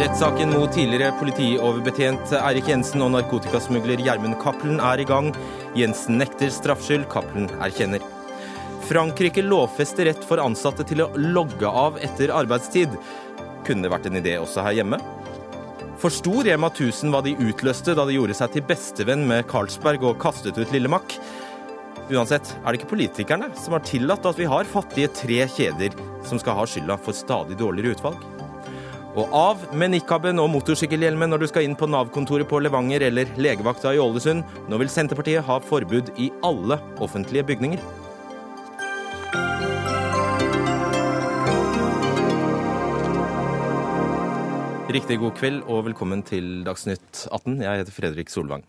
Rettssaken mot tidligere politioverbetjent Eirik Jensen og narkotikasmugler Gjermund Cappelen er i gang. Jensen nekter straffskyld, Cappelen erkjenner. Frankrike lovfester rett for ansatte til å logge av etter arbeidstid. Kunne det vært en idé også her hjemme? Forsto Rema 1000 hva de utløste da de gjorde seg til bestevenn med Carlsberg og kastet ut Lille Mack? Uansett er det ikke politikerne som har tillatt at vi har fattige tre kjeder som skal ha skylda for stadig dårligere utvalg. Og av med nikaben og motorsykkelhjelmen når du skal inn på Nav-kontoret på Levanger eller legevakta i Ålesund. Nå vil Senterpartiet ha forbud i alle offentlige bygninger. Riktig god kveld og velkommen til Dagsnytt 18. Jeg heter Fredrik Solvang.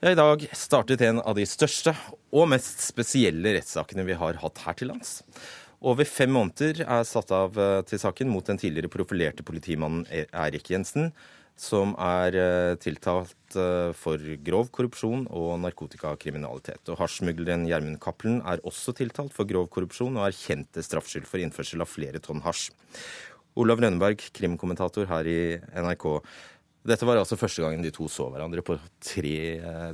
I dag startet en av de største og mest spesielle rettssakene vi har hatt her til lands. Over fem måneder er satt av eh, til saken mot den tidligere profilerte politimannen Eirik Jensen, som er eh, tiltalt eh, for grov korrupsjon og narkotikakriminalitet. Og Hasjsmugleren Gjermund Cappelen er også tiltalt for grov korrupsjon og erkjente straffskyld for innførsel av flere tonn hasj. Olav Rønneberg, krimkommentator her i NRK. Dette var altså første gangen de to så hverandre på tre,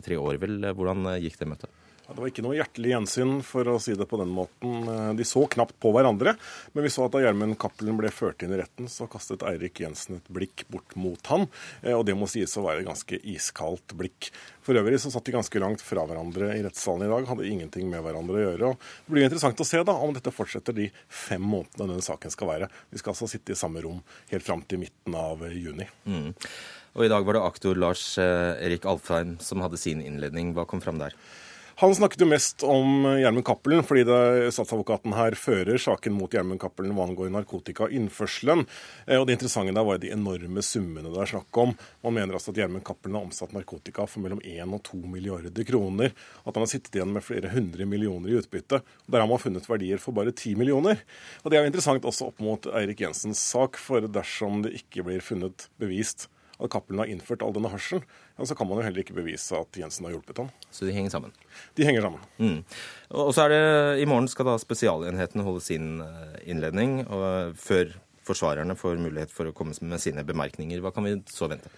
tre år, vel. Hvordan gikk det møtet? Det var ikke noe hjertelig gjensyn, for å si det på den måten. De så knapt på hverandre, men vi så at da Gjermund Cappelen ble ført inn i retten, så kastet Eirik Jensen et blikk bort mot han, og det må sies å være et ganske iskaldt blikk. For øvrig så satt de ganske langt fra hverandre i rettssalen i dag, hadde ingenting med hverandre å gjøre. og Det blir interessant å se da om dette fortsetter de fem månedene denne saken skal være. De skal altså sitte i samme rom helt fram til midten av juni. Mm. Og I dag var det aktor Lars eh, Erik Alfheim som hadde sin innledning. Hva kom fram der? Han snakket jo mest om Gjermund Cappelen, fordi statsadvokaten her fører saken mot Gjermund Cappelen hva angår narkotikainnførselen. Eh, og Det interessante der var de enorme summene det er snakk om. Man mener altså at Gjermund Cappelen har omsatt narkotika for mellom 1 og 2 milliarder kroner. At han har sittet igjen med flere hundre millioner i utbytte. og Der har man funnet verdier for bare 10 millioner. Og Det er jo interessant også opp mot Eirik Jensens sak, for dersom det ikke blir funnet bevist at Cappelen har innført all denne hasjen, ja, så kan man jo heller ikke bevise at Jensen har hjulpet ham. Så de henger sammen? De henger sammen. Mm. Og så er det, I morgen skal da Spesialenheten holde sin eh, innledning, og før forsvarerne får mulighet for å komme med sine bemerkninger. Hva kan vi så vente?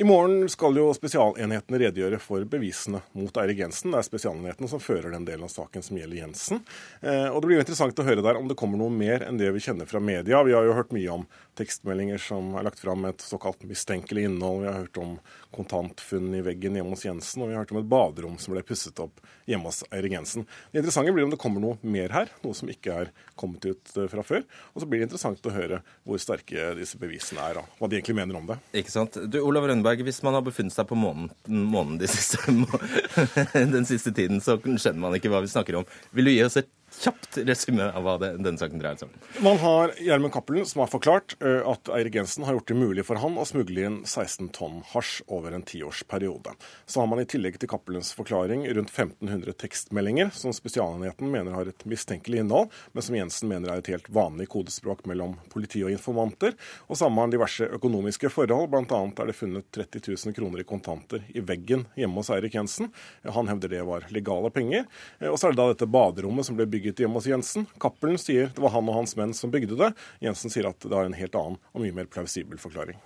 I morgen skal jo spesialenhetene redegjøre for bevisene mot Eirik Jensen. Det er spesialenhetene som fører den delen av saken som gjelder Jensen. Eh, og Det blir jo interessant å høre der om det kommer noe mer enn det vi kjenner fra media. Vi har jo hørt mye om tekstmeldinger som er lagt fram med et såkalt mistenkelig innhold. Vi har hørt om kontantfunn i veggen hjemme hos Jensen, og vi har hørt om et baderom som ble pusset opp hjemme hos Eirik Jensen. Det interessante blir om det kommer noe mer her, noe som ikke er kommet ut eh, fra før. Og så blir det interessant å høre hvor sterke disse bevisene er, og hva de egentlig mener om det. Ikke sant. Du, Olav Rønne Rønneberg, hvis man har befunnet seg på månen, månen de siste, den siste tiden, så skjønner man ikke hva vi snakker om. Vil du gi oss et kjapt resymé av hva det, denne saken dreier seg om. Man har Gjermund Cappelen som har forklart at Eirik Jensen har gjort det mulig for han å smugle inn 16 tonn hasj over en tiårsperiode. Så har man i tillegg til Cappelens forklaring rundt 1500 tekstmeldinger som Spesialenheten mener har et mistenkelig innhold, men som Jensen mener er et helt vanlig kodespråk mellom politi og informanter. Og så har man diverse økonomiske forhold, bl.a. er det funnet 30 000 kroner i kontanter i veggen hjemme hos Eirik Jensen. Han hevder det var legale penger. Og så er det da dette baderommet som ble bygget bygget hjemme hos Jensen. Cappelen sier det var han og hans menn som bygde det. Jensen sier at det har en helt annen og mye mer plausibel forklaring.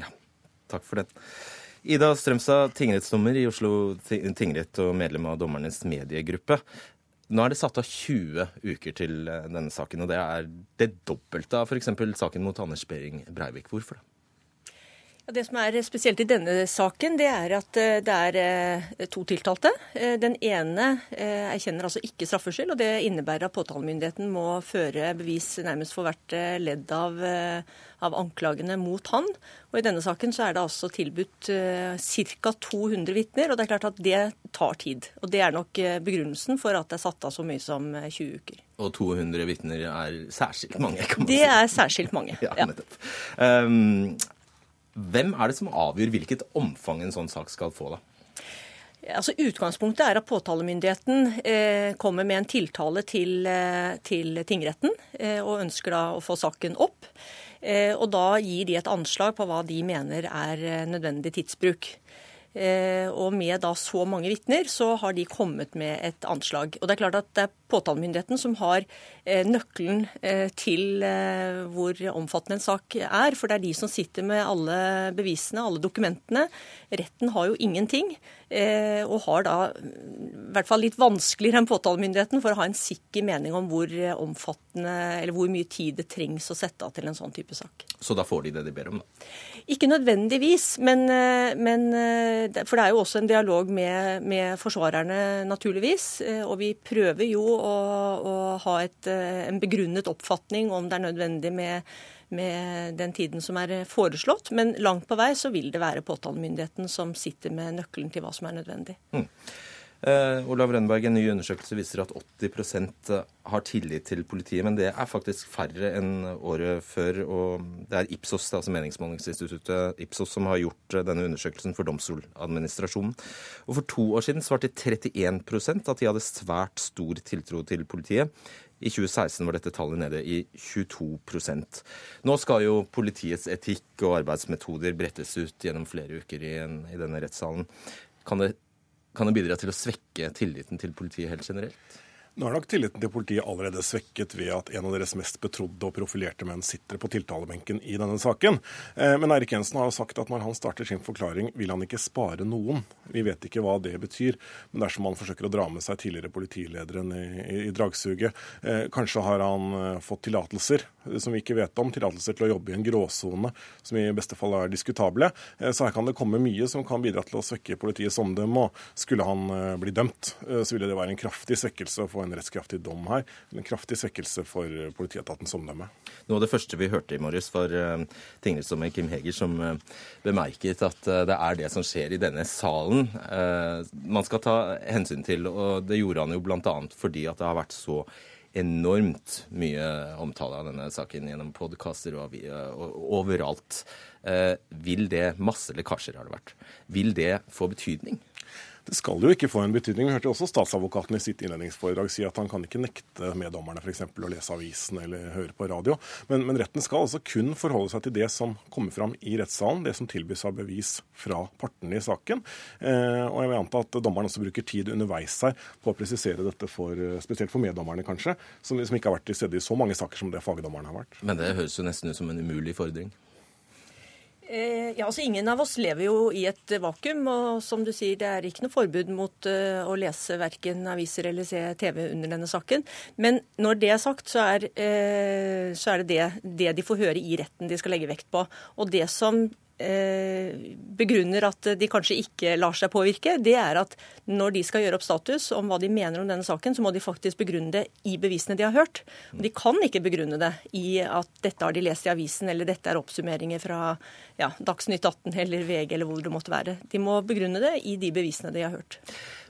Ja, takk for det. Ida Strømstad, tingrettsdommer i Oslo tingrett og medlem av dommernes mediegruppe. Nå er det satt av 20 uker til eh, denne saken, og det er det dobbelte av f.eks. saken mot Anders Behring Breivik. Hvorfor det? Det som er spesielt i denne saken, det er at eh, det er eh, to tiltalte. Eh, den ene erkjenner altså ikke straffskyld, og det innebærer at påtalemyndigheten må føre bevis nærmest for hvert ledd av, av, anklagene mot han. Og I denne saken så er det altså tilbudt ca. 200 vitner, og det er klart at det tar tid. Og Det er nok begrunnelsen for at det er satt av så mye som 20 uker. Og 200 vitner er særskilt mange? kan man det si. Det er særskilt mange, ja. nettopp. Um, hvem er det som avgjør hvilket omfang en sånn sak skal få? da? Altså Utgangspunktet er at påtalemyndigheten eh, kommer med en tiltale til, eh, til tingretten eh, og ønsker da å få saken opp. Eh, og Da gir de et anslag på hva de mener er eh, nødvendig tidsbruk. Og med da så mange vitner, så har de kommet med et anslag. Og det er klart at det er påtalemyndigheten som har nøkkelen til hvor omfattende en sak er. For det er de som sitter med alle bevisene, alle dokumentene. Retten har jo ingenting. Og har da i hvert fall litt vanskeligere enn påtalemyndigheten for å ha en sikker mening om hvor omfattende eller hvor mye tid det trengs å sette av til en sånn type sak. Så da får de det de ber om, da? Ikke nødvendigvis, men, men For det er jo også en dialog med, med forsvarerne, naturligvis. Og vi prøver jo å, å ha et, en begrunnet oppfatning om det er nødvendig med med den tiden som er foreslått. Men langt på vei så vil det være påtalemyndigheten som sitter med nøkkelen til hva som er nødvendig. Mm. Uh, Olav Rønneberg, En ny undersøkelse viser at 80% har tillit til politiet. Men det er faktisk færre enn året før. og Det er Ipsos, altså meningsmålingsinstituttet Ipsos som har gjort denne undersøkelsen for Domstoladministrasjonen. Og For to år siden svarte 31% at de hadde svært stor tiltro til politiet. I 2016 var dette tallet nede i 22% Nå skal jo politiets etikk og arbeidsmetoder brettes ut gjennom flere uker i, i denne rettssalen. Kan det kan det bidra til å svekke tilliten til politiet helt generelt? Nå er nok tilliten til politiet allerede svekket ved at en av deres mest betrodde og profilerte menn sitter på tiltalebenken i denne saken. Eh, men Eirik Jensen har jo sagt at når han starter sin forklaring, vil han ikke spare noen. Vi vet ikke hva det betyr, men dersom han forsøker å dra med seg tidligere politilederen i, dragsuget eh, Kanskje har han eh, fått tillatelser som vi ikke vet om, tillatelser til å jobbe i en gråsone som i beste fall er diskutable. Så her kan det komme mye som kan bidra til å svekke politiets omdømme. Og skulle han bli dømt, så ville det være en kraftig svekkelse å få en en rettskraftig dom her. En kraftig svekkelse for politietatens omdømme. Noe av det første vi hørte i morges, var uh, tingrettsdommer Kim Heger som uh, bemerket at det er det som skjer i denne salen man skal ta hensyn til. Og det gjorde han jo bl.a. fordi at det har vært så enormt mye omtale av denne saken gjennom podkaster og, overalt. Eh, vil det Masse lekkasjer har det vært. Vil det få betydning? Det skal jo ikke få en betydning. Vi hørte også statsadvokaten i sitt innledningsforedrag si at han kan ikke nekte meddommerne f.eks. å lese avisen eller høre på radio. Men, men, retten skal altså kun forholde seg til det som kommer fram i rettssalen, det som tilbys av bevis fra partene i saken. Eh, og jeg vil anta at dommeren også bruker tid underveis her på å presisere dette for, spesielt for meddommerne, kanskje, som, som ikke har vært til stede i så mange saker som det fagdommerne har vært. Men det høres jo nesten ut som en umulig fordring? Eh, ja, altså Ingen av oss lever jo i et vakuum. og som du sier, Det er ikke noe forbud mot uh, å lese verken aviser eller se TV under denne saken. Men når det er sagt, så er, så er det, det det de får høre i retten de skal legge vekt på. Og det som Eh, begrunner at de kanskje ikke lar seg påvirke, det er at når de skal gjøre opp status om hva de mener om denne saken, så må de faktisk begrunne det i bevisene de har hørt. Og de kan ikke begrunne det i at dette har de lest i avisen, eller dette er oppsummeringer fra ja, Dagsnytt 18 eller VG eller hvor det måtte være. De må begrunne det i de bevisene de har hørt.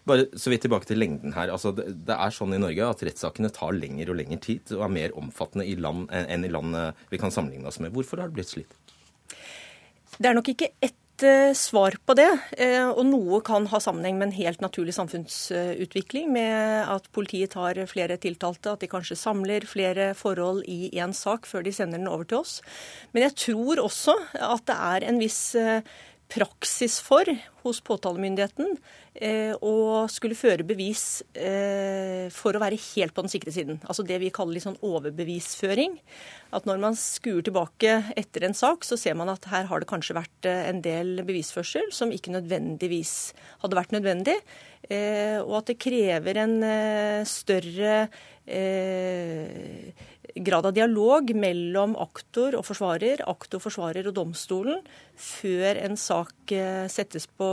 Bare så vidt tilbake til lengden her. Altså, det, det, er sånn i Norge at rettssakene tar lengre og lengre tid og er mer omfattende i land enn i land vi kan sammenligne oss med. Hvorfor har det blitt slitt? Det er nok ikke ett eh, svar på det. Eh, og noe kan ha sammenheng med en helt naturlig samfunnsutvikling, med at politiet tar flere tiltalte, at de kanskje samler flere forhold i én sak før de sender den over til oss. Men jeg tror også at det er en viss eh, praksis for hos påtalemyndigheten eh, å skulle føre bevis eh, for å være helt på den sikre siden. Altså det vi kaller litt sånn overbevisføring. At når man skuer tilbake etter en sak, så ser man at her har det kanskje vært eh, en del bevisførsel som ikke nødvendigvis hadde vært nødvendig. Eh, og at det krever en eh, større eh, grad av dialog mellom aktor og forsvarer, aktor, forsvarer og domstolen før en sak eh, settes på,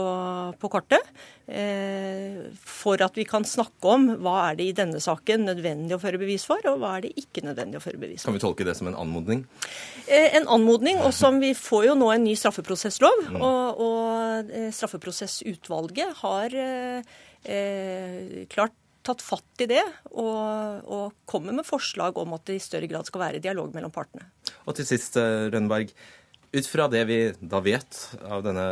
på kartet. Eh, for at vi kan snakke om hva er det i denne saken nødvendig å føre bevis for, og hva er det ikke nødvendig å føre bevis for. Kan vi tolke det som en anmodning? Eh, en anmodning, og som vi får jo nå en ny straffeprosesslov. Mm. Og, og straffeprosessutvalget har eh, klart tatt fatt i det og, og, kommer med forslag om at det i større grad skal være dialog mellom partene. Og til sist, eh, Rønneberg. Ut fra det vi da vet av denne,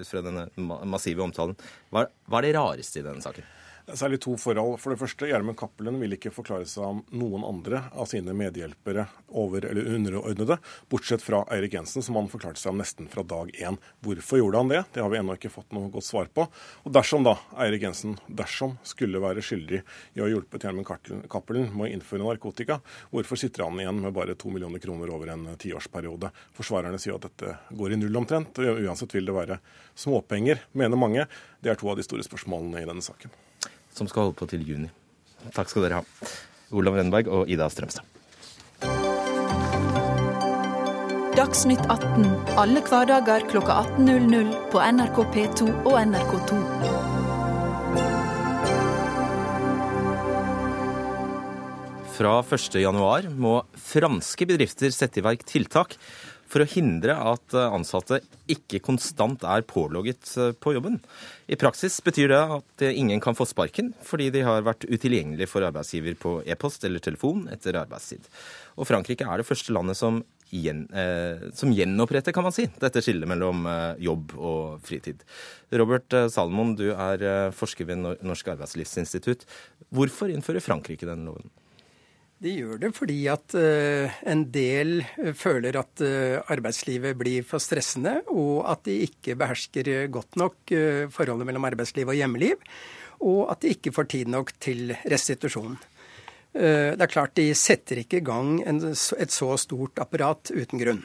ut fra denne massive omtalen, hva, hva er det rareste i denne saken? Særlig to forhold. For det første, Gjermund Cappelen vil ikke forklare seg om noen andre av sine medhjelpere over- eller underordnede, bortsett fra Eirik Jensen, som han forklarte seg om nesten fra dag én. Hvorfor gjorde han det? Det har vi ennå ikke fått noe godt svar på. Og dersom da Eirik Jensen dersom skulle være skyldig i å ha hjulpet Gjermund Cappelen med å innføre narkotika, hvorfor sitter han igjen med bare to millioner kroner over en tiårsperiode? Forsvarerne sier at dette går i null omtrent. og Uansett vil det være småpenger, mener mange. Det er to av de store spørsmålene i denne saken som skal holde på til juni. Takk skal dere ha. Olav Rennberg og Ida Strømstad. Dagsnytt 18 alle hverdager kl 18.00 på NRK P2 og NRK2. Fra 1.1 må franske bedrifter sette i verk tiltak for å hindre at eh, ansatte ikke konstant er pålogget eh, på jobben. I praksis betyr det at ingen kan få sparken fordi de har vært utilgjengelige for arbeidsgiver på e-post eller telefon etter arbeidstid. Og Frankrike er det første landet som, gjen, eh, som gjenoppretter, kan man si, dette skillet mellom eh, jobb og fritid. Robert eh, Salmon, du er eh, forsker ved Norsk arbeidslivsinstitutt. Hvorfor innfører Frankrike denne loven? De gjør det fordi at uh, en del uh, føler at uh, arbeidslivet blir for stressende, og at de ikke behersker godt nok forholdet mellom arbeidsliv og hjemmeliv. Og at de ikke får tid nok til restitusjon. Det er klart de setter ikke i gang et så stort apparat uten grunn.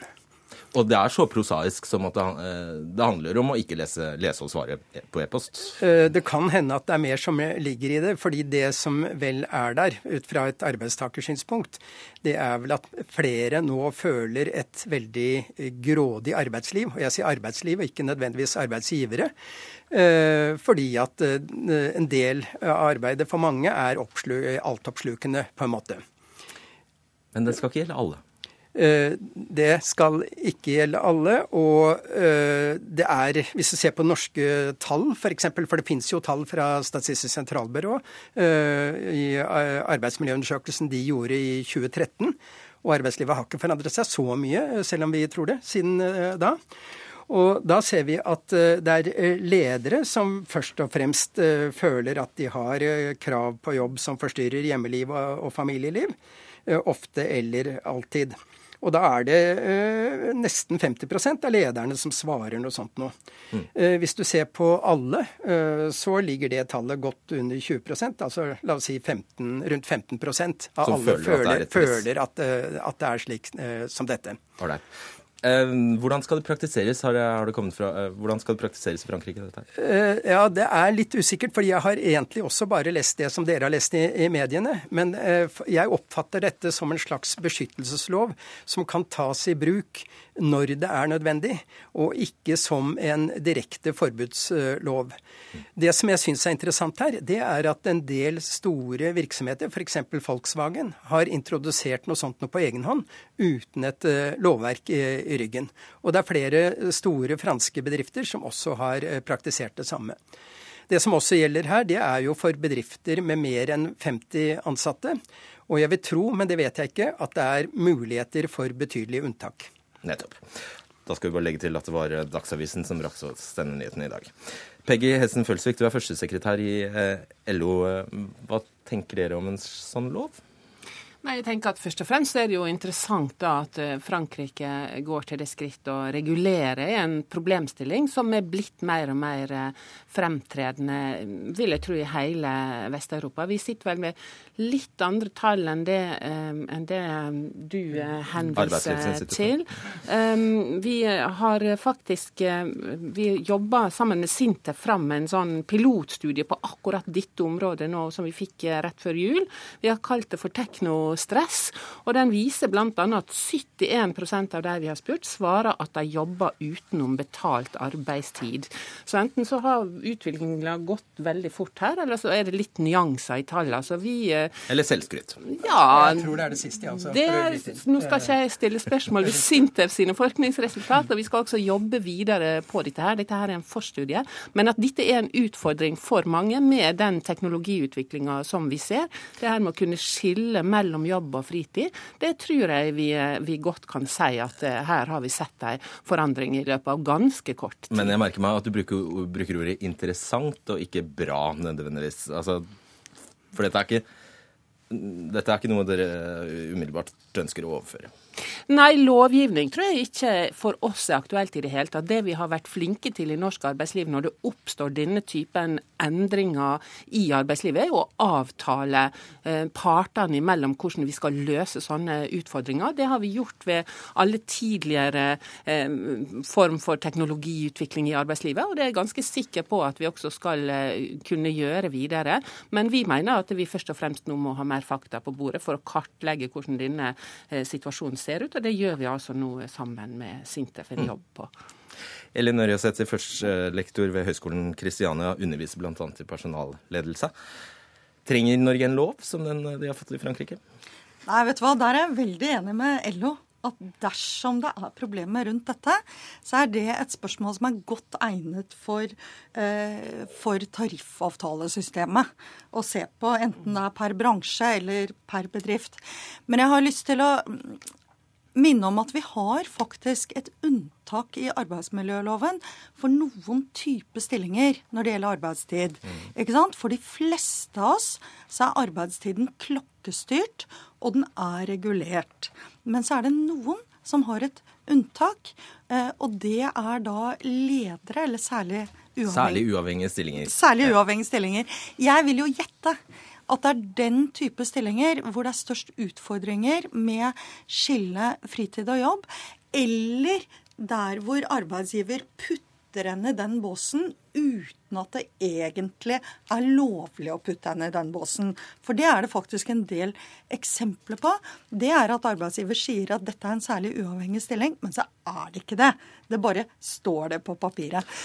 Og det er så prosaisk som at det, eh, handler om å ikke lese, lese, og svare på e-post? Eh, det kan hende at det er mer som ligger i det. fordi det som vel er der, ut fra et arbeidstakersynspunkt, det er vel at flere nå føler et veldig grådig arbeidsliv. Og jeg sier arbeidsliv, og ikke nødvendigvis arbeidsgivere. Eh, fordi at en del av arbeidet for mange er altoppslukende, på en måte. Men det skal ikke gjelde alle? Eh, det skal ikke gjelde alle. Og eh, det er, hvis du ser på norske tall f.eks., for, for det finnes jo tall fra Statistisk sentralbyrå eh, i arbeidsmiljøundersøkelsen de gjorde i 2013. Og arbeidslivet har ikke forandret seg så mye, selv om vi tror det, siden da. Og da ser vi at det er ledere som først og fremst føler at de har krav på jobb som forstyrrer hjemmeliv og familieliv. Ofte eller alltid. Og da er det eh, nesten 50% av lederne som svarer noe sånt nå. Mm. Eh, hvis du ser på alle, eh, så ligger det tallet godt under 20% Altså la oss si 15, rundt 15 av som alle føler, føler at, eh, at, det er slik eh, som dette. Alright. Eh, hvordan skal det praktiseres har det, har det kommet fra, eh, hvordan skal det praktiseres i Frankrike? Eh, ja, Det er litt usikkert, fordi jeg har egentlig også bare lest det som dere har lest i, i mediene. Men jeg oppfatter dette som en slags beskyttelseslov som kan tas i bruk når det er nødvendig, og ikke som en direkte forbudslov. Det som jeg syns er interessant her, det er at en del store virksomheter, f.eks. Volkswagen, har introdusert noe sånt noe på egen hånd uten et lovverk i ryggen. Og det er flere store franske bedrifter som også har eh, praktisert det samme. Det som også gjelder her, det er jo for bedrifter med mer enn 50 ansatte. Og jeg vil tro, men det vet jeg ikke, at det er muligheter for betydelige unntak. Nettopp. Da skal vi bare legge til at det var Dagsavisen som rakk oss denne nyheten i dag. Peggy Hessen Følsvik, du er førstesekretær i eh, LO. Hva tenker dere om en sånn lov? Nei, jeg tenker at Først og fremst er det jo interessant da at eh, Frankrike går til det skritt å regulere en problemstilling som er blitt mer og mer eh, fremtredende, vil jeg tro, i hele Vest-Europa. Vi sitter vel med litt andre tall enn det, um, enn det du henviser til. Vi har faktisk Vi jobber sammen med Sintef fram en sånn pilotstudie på akkurat dette området nå, som vi fikk rett før jul. Vi har kalt det for tekno stress. Og den viser bl.a. at 71% av de vi har spurt, svarer at de jobber utenom betalt arbeidstid. Så enten så har utviklingen gått veldig fort her, eller så er det litt nyanser i tallene. Så vi eh, Eller selvskryt. Ja, jeg tror det er det siste. Altså, det, nå skal ikke jeg stille spørsmål ved Sintef sine forskningsresultater. Vi skal også jobbe videre på dette her. Dette her er en forstudie. Men at dette er en utfordring for mange med den teknologiutviklinga som vi ser. Det her med å kunne skille mellom jobb og fritid, det tror jeg vi, vi godt kan si at uh, her har vi sett en forandring i løpet av ganske kort tid. Men jeg merker meg at du bruker, bruker ordet interessant og ikke bra nødvendigvis. Altså, for dette er ikke dette er ikke noe dere umiddelbart ønsker å overføre? Nei, lovgivning tror jeg ikke for oss er aktuelt i det hele tatt. Det vi har vært flinke til i norsk arbeidsliv når det oppstår denne typen endringer i arbeidslivet, er å avtale eh, partene imellom hvordan vi skal løse sånne utfordringer. Det har vi gjort ved alle tidligere eh, form for teknologiutvikling i arbeidslivet, og det er jeg ganske sikker på at vi også skal eh, kunne gjøre videre. Men vi mener at vi først og fremst nå må ha mer fakta på bordet for å kartlegge hvordan denne situasjonen ser ut. Og det gjør vi altså nå sammen med Sintef en mm. jobb på. Elin Ørjasæter, førstelektor ved Høgskolen Kristiania, underviser bl.a. i personalledelse. Trenger Norge en lov som den de har fått i Frankrike? Nei, vet du hva, Der er jeg veldig enig med LO at dersom det er problemer rundt dette, så er det et spørsmål som er godt egnet for, eh, for tariffavtalesystemet å se på, enten det er per bransje eller per bedrift. Men jeg har lyst til å minne om at vi har faktisk et unntak i arbeidsmiljøloven for noen type stillinger når det gjelder arbeidstid. Mm. Ikke sant? For de fleste av oss så er arbeidstiden klokkestyrt, og den er regulert. Men så er det noen som har et unntak, eh, og det er da ledere, eller særlig uavhengige Særlig uavhengige stillinger. Særlig uavhengige stillinger. Jeg vil jo gjette at det er den type stillinger hvor det er størst utfordringer med skille fritid og jobb, eller der hvor arbeidsgiver putter henne i den båsen uten at det egentlig er lovlig å putte henne i den båsen. For det er det faktisk en del eksempler på. Det er at arbeidsgiver sier at dette er en særlig uavhengig stilling, men så er det ikke det. Det bare står det på papiret.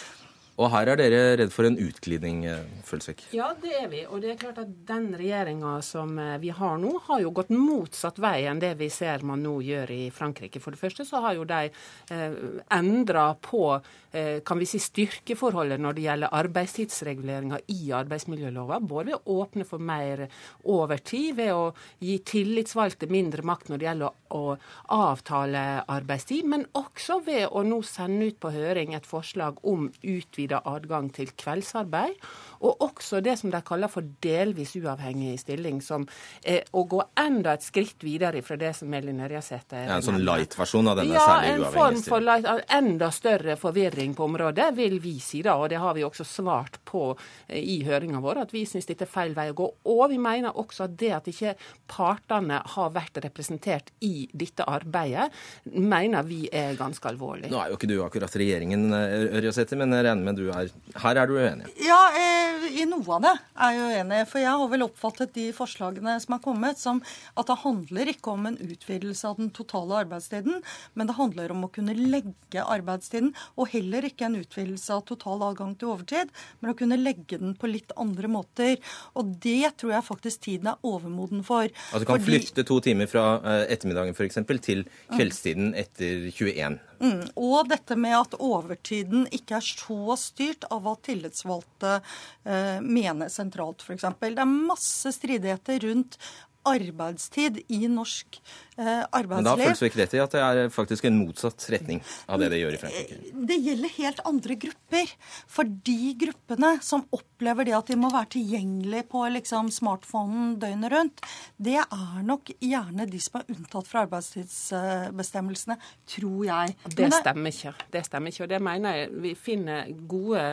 Og her er dere redd for en utglidning, eh, Følsvik? Ja, det er vi. Og det er klart at den regjeringa som eh, vi har nå, har jo gått motsatt vei enn det vi ser man nå gjør i Frankrike. For det første så har jo de eh, endra på eh, kan vi si styrkeforholdet når det gjelder arbeidstidsreguleringa i arbeidsmiljølova. Både ved å åpne for mer overtid, ved å gi tillitsvalgte mindre makt når det gjelder å, å avtale arbeidstid, men også ved å nå sende ut på høring et forslag om utvida utvida adgang til kveldsarbeid. Og også det som de kaller for delvis uavhengig stilling, som er å gå enda et skritt videre fra det som Elin Ørjasæter ja, En sånn light-versjon av denne ja, særlig uavhengige stillingen? Ja, en form for light, enda større forvirring på området, vil vi si da. Og det har vi også svart på eh, i høringa vår, at vi syns dette er feil vei å gå. Og vi mener også at det at ikke partene har vært representert i dette arbeidet, mener vi er ganske alvorlig. Nå er jo ikke du akkurat regjeringen, Ørjasæter, men jeg regner med du er Her er du uenig? Ja, eh, i noe av det er jeg uenig. For jeg har vel oppfattet de forslagene som er kommet, som at det handler ikke om en utvidelse av den totale arbeidstiden, men det handler om å kunne legge arbeidstiden, og heller ikke en utvidelse av total adgang til overtid, men å kunne legge den på litt andre måter. Og det tror jeg faktisk tiden er overmoden for. Altså kan Fordi... flytte to timer fra eh, ettermiddagen f.eks. til kveldstiden etter 21? Mm. Og dette med at overtiden ikke er så styrt av hva tillitsvalgte eh, mener sentralt, f.eks. Det er masse stridigheter rundt arbeidstid i norsk eh, arbeidsliv. Men da føles ikke rett i at det er faktisk en motsatt retning av det det gjør i Frankrike? Det gjelder helt andre grupper. For de gruppene som opplever det at de må være tilgjengelig på liksom, smartphonen døgnet rundt, det er nok gjerne de som er unntatt fra arbeidstidsbestemmelsene, tror jeg. Det, det stemmer ikke. Det stemmer ikke. Og det mener jeg vi finner gode,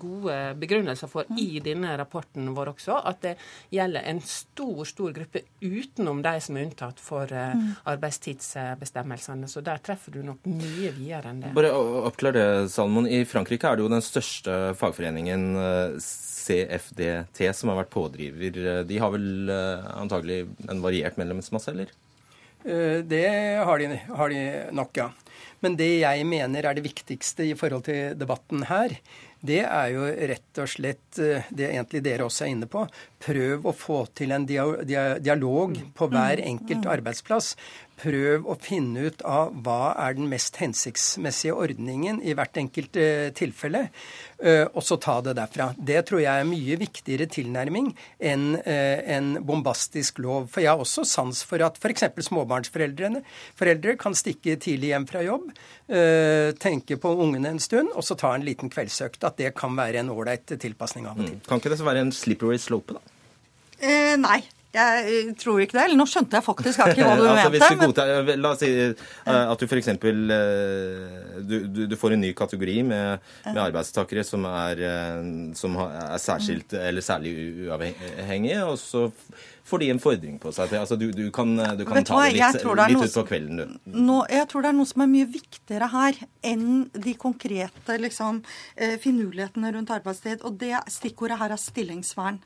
gode begrunnelser for i denne rapporten vår også. At det gjelder en stor, stor gruppe utenom de som er unntatt for uh, mm. arbeidstidsbestemmelsene. Så der treffer du nok mye videre enn det. Bare oppklar det, Salmon. I Frankrike er det jo den største fagforeningen eh, CFDT som har vært pådriver. De har vel uh, antagelig en variert medlemsmasse, eller? Det har de, har de nok, ja. Men det jeg mener er det viktigste i forhold til debatten her, det er jo rett og slett eh, det egentlig dere også er inne på. Prøv å få til en dialog på hver enkelt arbeidsplass. Prøv å finne ut av hva er den mest hensiktsmessige ordningen i hvert enkelt eh, tilfelle. og så ta det derfra. Det tror jeg er mye viktigere tilnærming enn en bombastisk lov. For jeg har også sans for at f.eks. småbarnsforeldrene foreldre kan stikke tidlig hjem fra jobb, tenke på ungene en stund, og så ta en liten kveldsøkt. At det kan være en ålreit tilpasning av og til. Mm. Kan ikke det være en slippery slope, da? Eh, nei. Jeg tror ikke det. Eller nå skjønte jeg faktisk ikke hva du altså, mente. Du Godtar, la oss si uh, at du f.eks. Du, du, du, får en ny kategori med, med arbeidstakere som er, som er særskilt eller særlig uavhengige, og så får de en fordring på seg. Altså, du, du kan, du kan ta det litt, litt ut på kvelden, du. No, jeg tror det er noe som er mye viktigere her enn de konkrete liksom, finurlighetene rundt arbeidstid. Og det stikkordet her er stillingsvern.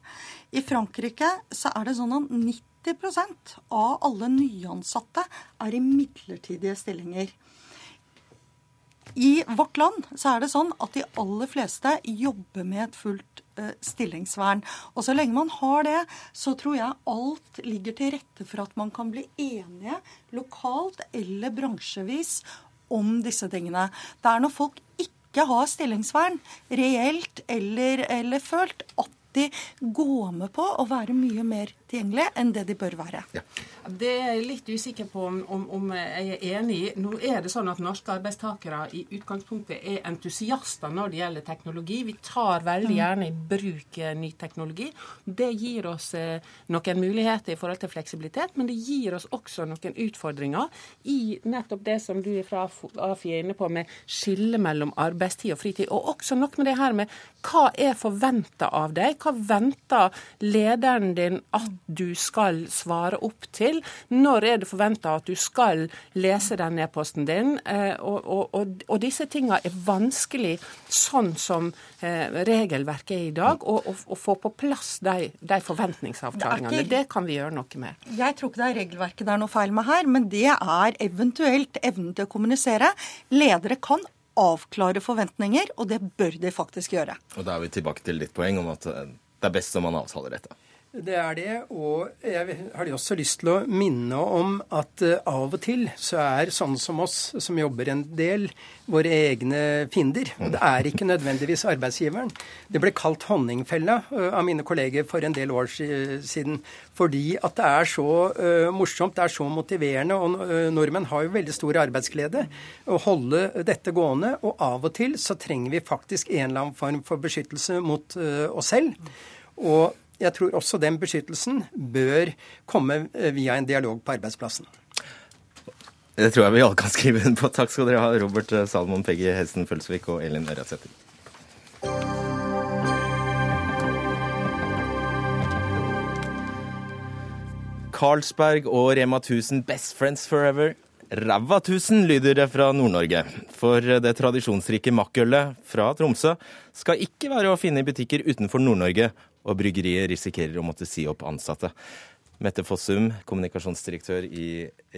I Frankrike så er det sånn at 90% av alle nyansatte er i midlertidige stillinger. I vårt land så er det sånn at de aller fleste jobber med et fullt uh, stillingsvern. Og så lenge man har det, så tror jeg alt ligger til rette for at man kan bli enige lokalt eller bransjevis om disse tingene. Det er når folk ikke har stillingsvern, reelt eller, eller følt, at de går med på å være mye mer tilgjengelige enn det de bør være. Ja. Det er jeg litt usikker på om, om, om, jeg er enig i. Nå er det sånn at norske arbeidstakere i utgangspunktet er entusiaster når det gjelder teknologi. Vi tar veldig mm. gjerne i bruk eh, ny teknologi. Det gir oss eh, noen muligheter i forhold til fleksibilitet, men det gir oss også noen utfordringer i nettopp det som du fra AFI er inne på, med skille mellom arbeidstid og fritid. Og også noe med det her med hva er forventa av deg? Hva venter lederen din at du skal svare opp til? Når er det forventa at du skal lese den e-posten din? Eh, og, og, og, disse tinga er vanskelig sånn som eh, regelverket er i dag, å få på plass de, de forventningsavklaringene. Det, det, kan vi gjøre noe med. Jeg tror ikke det er regelverket det er noe feil med her, men det er eventuelt evnen til å kommunisere. Ledere kan avklare forventninger, og det bør de faktisk gjøre. Og Da er vi tilbake til ditt poeng om at det er best om man avtaler dette. Det er det. Og jeg har også lyst til å minne om at uh, av og til så er sånne som oss, som jobber en del, våre egne fiender. Og det er ikke nødvendigvis arbeidsgiveren. Det ble kalt honningfella uh, av mine kolleger for en del år siden. Fordi at det er så uh, morsomt, det er så motiverende. Og nordmenn har jo veldig stor arbeidsglede å holde dette gående. Og av og til så trenger vi faktisk en eller annen form for beskyttelse mot oss selv. Og jeg tror også den beskyttelsen bør komme eh, via en dialog på arbeidsplassen. Det tror jeg vi alle kan skrive inn på. Takk skal dere ha, Robert eh, Salmon Peggy Hesten Følsvik og Elin Ørjasæter. Carlsberg og Rema 1000 Best Friends Forever. Ræva 1000 lyder det fra Nord-Norge. For det tradisjonsrike makkølet fra Tromsø skal ikke være å finne i butikker utenfor Nord-Norge, og bryggeriet risikerer å måtte si opp ansatte. Mette Fossum, kommunikasjonsdirektør i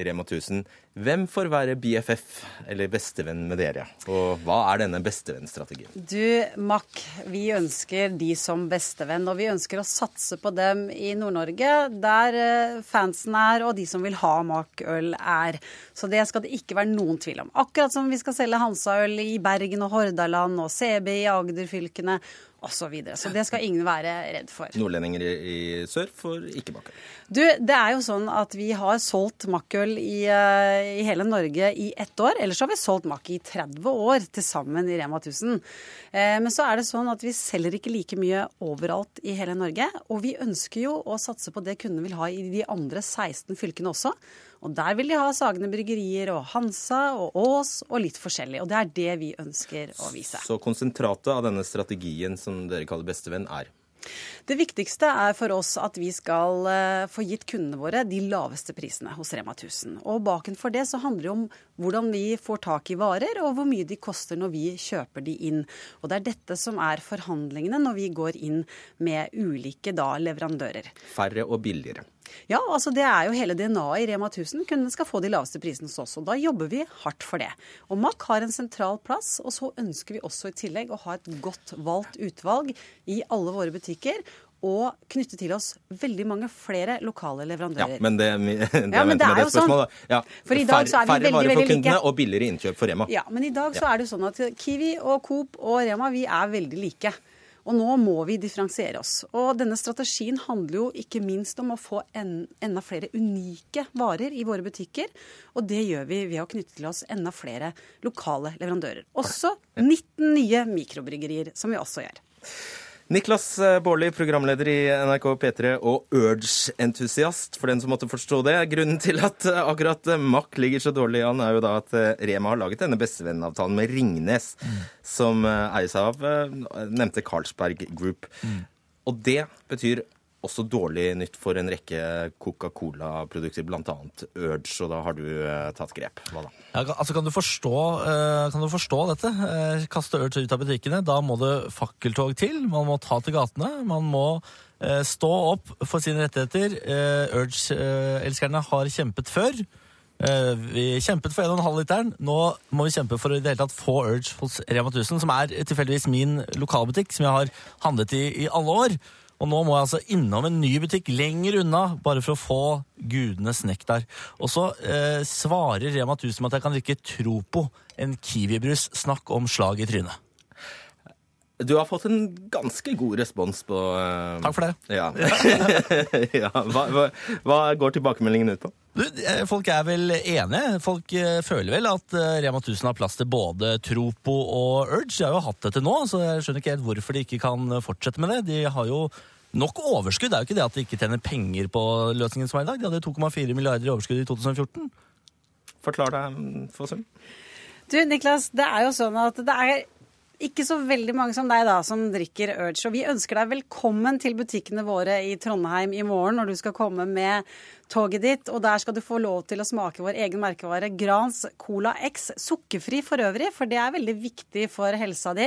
Rema 1000. Hvem får være BFF, eller bestevenn med dere? Og hva er denne bestevennstrategien? Du, Mack, vi ønsker de som bestevenn. Og vi ønsker å satse på dem i Nord-Norge, der eh, fansen er, og de som vil ha Mack-øl er. Så det skal det ikke være noen tvil om. Akkurat som vi skal selge Hansa-øl i Bergen og Hordaland og CB i Agder-fylkene osv. Så, videre. så det skal ingen være redd for. Nordlendinger i, i sør får ikke makkøl. Du, det er jo sånn at vi har solgt makkøl i, uh, i, hele Norge i ett år. Ellers har vi solgt makk i 30 år til sammen i Rema 1000. Uh, men så er det sånn at vi selger ikke like mye overalt i hele Norge. Og vi ønsker jo å satse på det kundene vil ha i de andre 16 fylkene også. Og der vil de ha Sagene Bryggerier og Hansa og Ås og litt forskjellig. Og det er det vi ønsker å vise. Så konsentratet av denne strategien som dere kaller bestevenn, er? Det viktigste er for oss at vi skal eh, få gitt kundene våre de laveste prisene hos Rema 1000. Og bakenfor det så handler det om hvordan vi får tak i varer, og hvor mye de koster når vi kjøper de inn. Og det er dette som er forhandlingene når vi går inn med ulike da, leverandører. Færre og billigere. Ja, altså det er jo hele DNA-et i Rema 1000. Kundene skal få de laveste prisene hos oss. Og da jobber vi hardt for det. Og Mack har en sentral plass. Og så ønsker vi også i tillegg å ha et godt valgt utvalg i alle våre butikker. og knytte til oss veldig mange flere lokale Ja, leverandører. men det, det, Ja, men det er jo sånn. Ja, For i dag så er vi færre veldig, varer for veldig like. kundene og billigere innkjøp for Rema. Ja, men i dag så er det jo sånn at Kiwi og Coop og Rema vi er veldig like. Og nå må vi differensiere oss. Og denne strategien handler jo ikke minst om å få en, enda flere unike varer i våre butikker. Og det gjør vi ved å knytte til oss enda flere lokale leverandører. Også 19 nye mikrobryggerier, som vi også gjør. Niklas eh, Baarli, programleder i NRK P3 og Urge-entusiast, for den som måtte forstå det. Grunnen til at eh, akkurat eh, Mack ligger så dårlig an, er jo da at Rema har laget denne bestevennavtalen med Ringnes, som eies av nevnte Carlsberg Group. Og det betyr også dårlig nytt for en rekke Coca-Cola-produkter, bl.a. Urge, og da har du eh, tatt grep. Hva da? Ja, altså kan du forstå, eh, kan du forstå dette? Eh, Kaste Urge ut av butikkene. Da må det fakkeltog til. Man må ta til gatene. Man må eh, stå opp for sine rettigheter. Eh, Urge-elskerne har kjempet før. Eh, Vi kjempet for 1,5 literen. Nå må vi kjempe for å i det hele tatt få Urge hos Rema 1000, som er tilfeldigvis min lokalbutikk, som jeg har handlet i i alle år. Og nå må jeg altså innom en ny butikk lenger unna, bare for å få gudenes nektar. Og så eh, svarer Rema 1000 med at jeg kan drikke Tropo, en kiwibrus. Snakk om slag i trynet. Du har fått en ganske god respons på eh, Takk for det. Ja. ja. Hva, hva, hva går tilbakemeldingen ut på? Du, eh, folk er vel enige. Folk eh, føler vel at eh, Rema 1000 har plass til både Tropo og Urge. De har jo hatt det til nå, så jeg skjønner ikke helt hvorfor de ikke kan fortsette med det. De har jo nok overskudd. Det er jo ikke det at de ikke tjener penger på løsningen som er i dag. De hadde 2,4 milliarder i overskudd i 2014. Forklar deg, mm, Fossum. Du, Niklas, det er jo sånn at det er ikke så veldig mange som deg da, som drikker Urge. Og vi ønsker deg velkommen til butikkene våre i Trondheim i morgen når du skal komme med toget ditt. Og der skal du få lov til å smake vår egen merkevare Grans Cola X. Sukkerfri for øvrig, for det er veldig viktig for helsa di.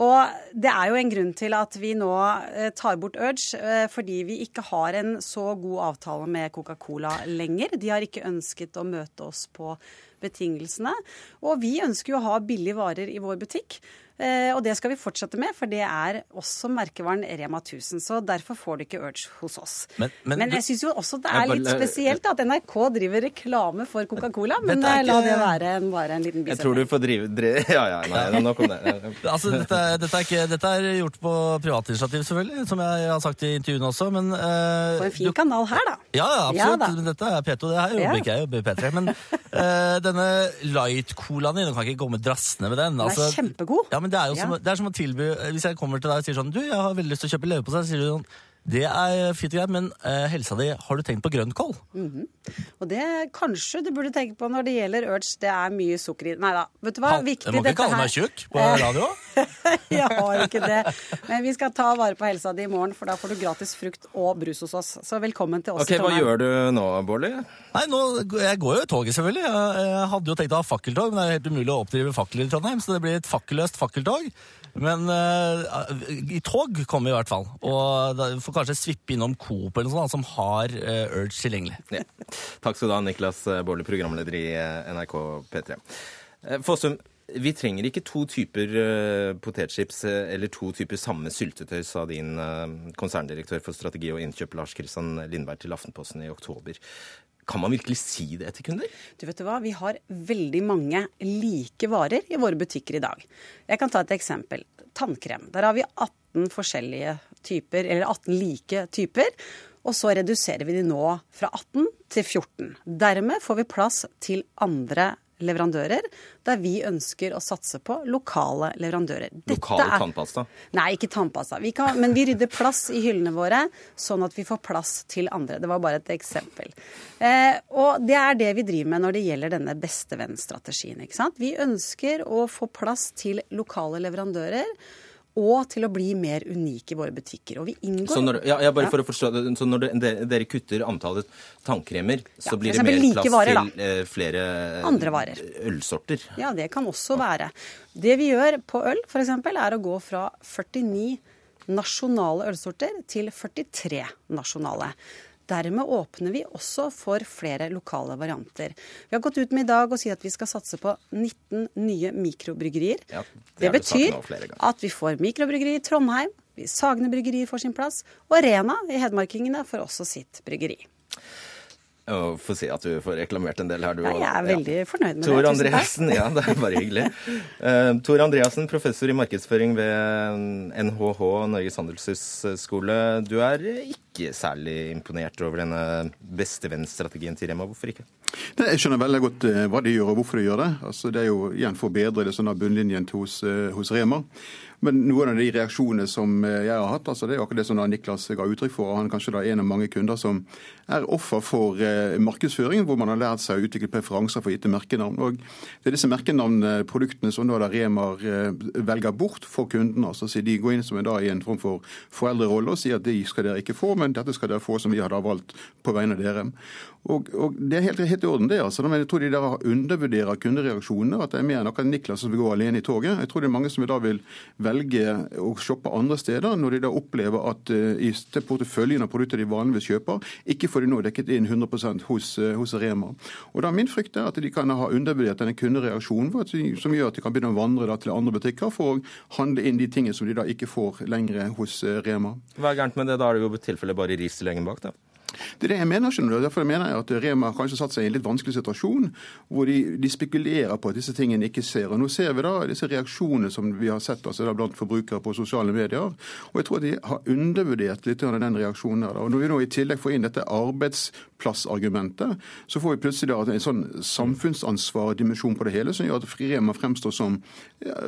Og det er jo en grunn til at vi nå eh, tar bort Urge, eh, fordi vi ikke har en så god avtale med Coca-Cola lenger. De har ikke ønsket å møte oss på betingelsene. Og vi ønsker jo å ha billige varer i vår butikk. Eh, og det skal vi fortsette med, for det er også merkevaren Rema 1000. Så derfor får du ikke Urge hos oss. Men- Men, men jeg syns jo også det er litt spesielt at NRK driver reklame for Coca-Cola. Men er eh, la det være en, bare en liten Jeg tror du får drive, drive Ja, ja, nei, nok om det. Altså, dette, er- dette, er ikke, dette er gjort på privatinitiativ, selvfølgelig, som jeg har sagt i intervjuene også, men uh, På en fin du- kanal her, da. Ja, absolutt. Ja absolutt. da. Men dette er P2, det her jobber Ja. ikke jeg, jobber P3. Men uh, denne light-colaen din, du kan ikke gå med drassene med den. Den er Altså, kjempegod. Ja, men det er jo som, det er som å tilby Hvis jeg kommer til deg og sier sånn Du, jeg har veldig lyst til å kjøpe leverpostei, sier du sånn Det er fint og greit, men eh, helsa di, har du tenkt på grønnkål? Og det kanskje du burde tenke på når det gjelder Urge. Det er mye sukker i Nei da. Vet du hva? Ha, Viktig Jeg må ikke kalle meg tjukk på radio. Jeg har ikke det. Men vi skal ta vare på helsa di i morgen, for da får du gratis frukt og brus hos oss. Så velkommen til oss Ok, i Hva gjør du nå, Bårdli? Nei, nå, Jeg går jo i toget, selvfølgelig. Jeg, jeg hadde jo tenkt å ha fakkeltog, men det er helt umulig å oppdrive fakler i Trondheim, så det blir et fakkelløst fakkeltog. Men eh, i tog kommer vi i hvert fall. Og da får kanskje svippe innom Coop eller noe sånt, som har uh, Urge tilgjengelig. Ja. Takk skal du ha, Niklas Baarli, programleder i eh, NRK P3. Eh, Fossum, vi trenger ikke to typer potetchips eller to typer samme syltetøy, sa din konserndirektør for strategi og innkjøp Lars Kristian Lindberg til Aftenposten i oktober. Kan man virkelig si det til kunder? Du vet du hva, Vi har veldig mange like varer i våre butikker i dag. Jeg kan ta et eksempel. Tannkrem. Der har vi 18 forskjellige typer, eller 18 like typer. Og så reduserer vi de nå fra 18 til 14. Dermed får vi plass til andre leverandører, der vi ønsker å satse på lokale leverandører. Dette Lokal er- tannpasta? Nei, ikke tannpasta. Vi kan, men vi rydder plass i hyllene våre, sånn at vi får plass til andre. Det var bare et eksempel. Eh, og det er det vi driver med når det gjelder denne bestevenn-strategien. Vi ønsker å få plass til lokale leverandører. Og til å bli mer unike i våre butikker. Og vi inngår Så når, ja, ja, bare for å forstå så når dere, kutter antallet tannkremer, så ja, blir det mer like plass varer, til eh, flere Andre varer. ølsorter? Ja, det kan også være. Det vi gjør på øl, f.eks., er å gå fra 49 nasjonale ølsorter til 43 nasjonale. Dermed åpner vi også for flere lokale varianter. Vi har gått ut med i dag og sier at vi skal satse på 19 nye mikrobryggerier. Ja, det det betyr at vi får mikrobryggeri i Trondheim, Sagene bryggeri får sin plass, og Rena i Hedmarkingene får også sitt bryggeri. Og Få si at du får reklamert en del her, du Ja, jeg er veldig fornøyd med Tor det. Andreassen, ja, det er bare hyggelig. Uh, Tor Andreassen, professor i markedsføring ved NHH, Norges handelshøyskole. Du er ikke særlig imponert over denne bestevennsstrategien til Rema. Hvorfor ikke? Nei, Jeg skjønner veldig godt eh, hva de gjør og hvorfor de gjør det. Altså, det er jo igjen for å bedre det sånn av bunnlinjen hos, eh, hos Rema. Men noen av de reaksjonene som eh, jeg har hatt, altså det er akkurat det som da Niklas ga uttrykk for. Han er kanskje da en av mange kunder som er offer for markedsføringen, markedsføring, hvor man har lært seg å utvikle preferanser for gitte merkenavn. Og Det er disse merkenavnproduktene som da, da Rema velger bort for kundene. altså De går inn som en da i en form for foreldrerolle og sier at de skal dere ikke få, men dette skal dere få som vi hadde valgt på vegne av dere. Og, og Det er helt, helt i orden, det. altså. Men jeg tror de der undervurderer kundereaksjonene. At det er mer enn akkurat Niklas som vil gå alene i toget. Jeg tror det er mange som da vil velge å shoppe andre steder, når de da opplever at uh, i porteføljen av produkter de vanligvis kjøper, ikke får de nå dekket inn 100% hos, uh, hos Rema. Og da Min frykt er at de kan ha undervurdert denne kundereaksjonen, som gjør at de kan begynne å vandre da, til andre butikker for å handle inn de tingene som de da ikke får lenger hos uh, Rema. Hva er gærent med det? Da er det jo i tilfelle bare ris til egen bak, da. Det er det jeg mener. skjønner du. Derfor mener jeg at Rema har kanskje satt seg i en litt vanskelig situasjon, hvor de, de, spekulerer på at disse tingene ikke ser. Og Nå ser vi da disse reaksjonene som vi har sett altså blant forbrukere på sosiale medier. Og jeg tror de har undervurdert litt av den reaksjonen. der. Og Når vi nå i tillegg får inn dette arbeidsplassargumentet, så får vi plutselig da en sånn samfunnsansvardimensjon på det hele, som gjør at Rema fremstår som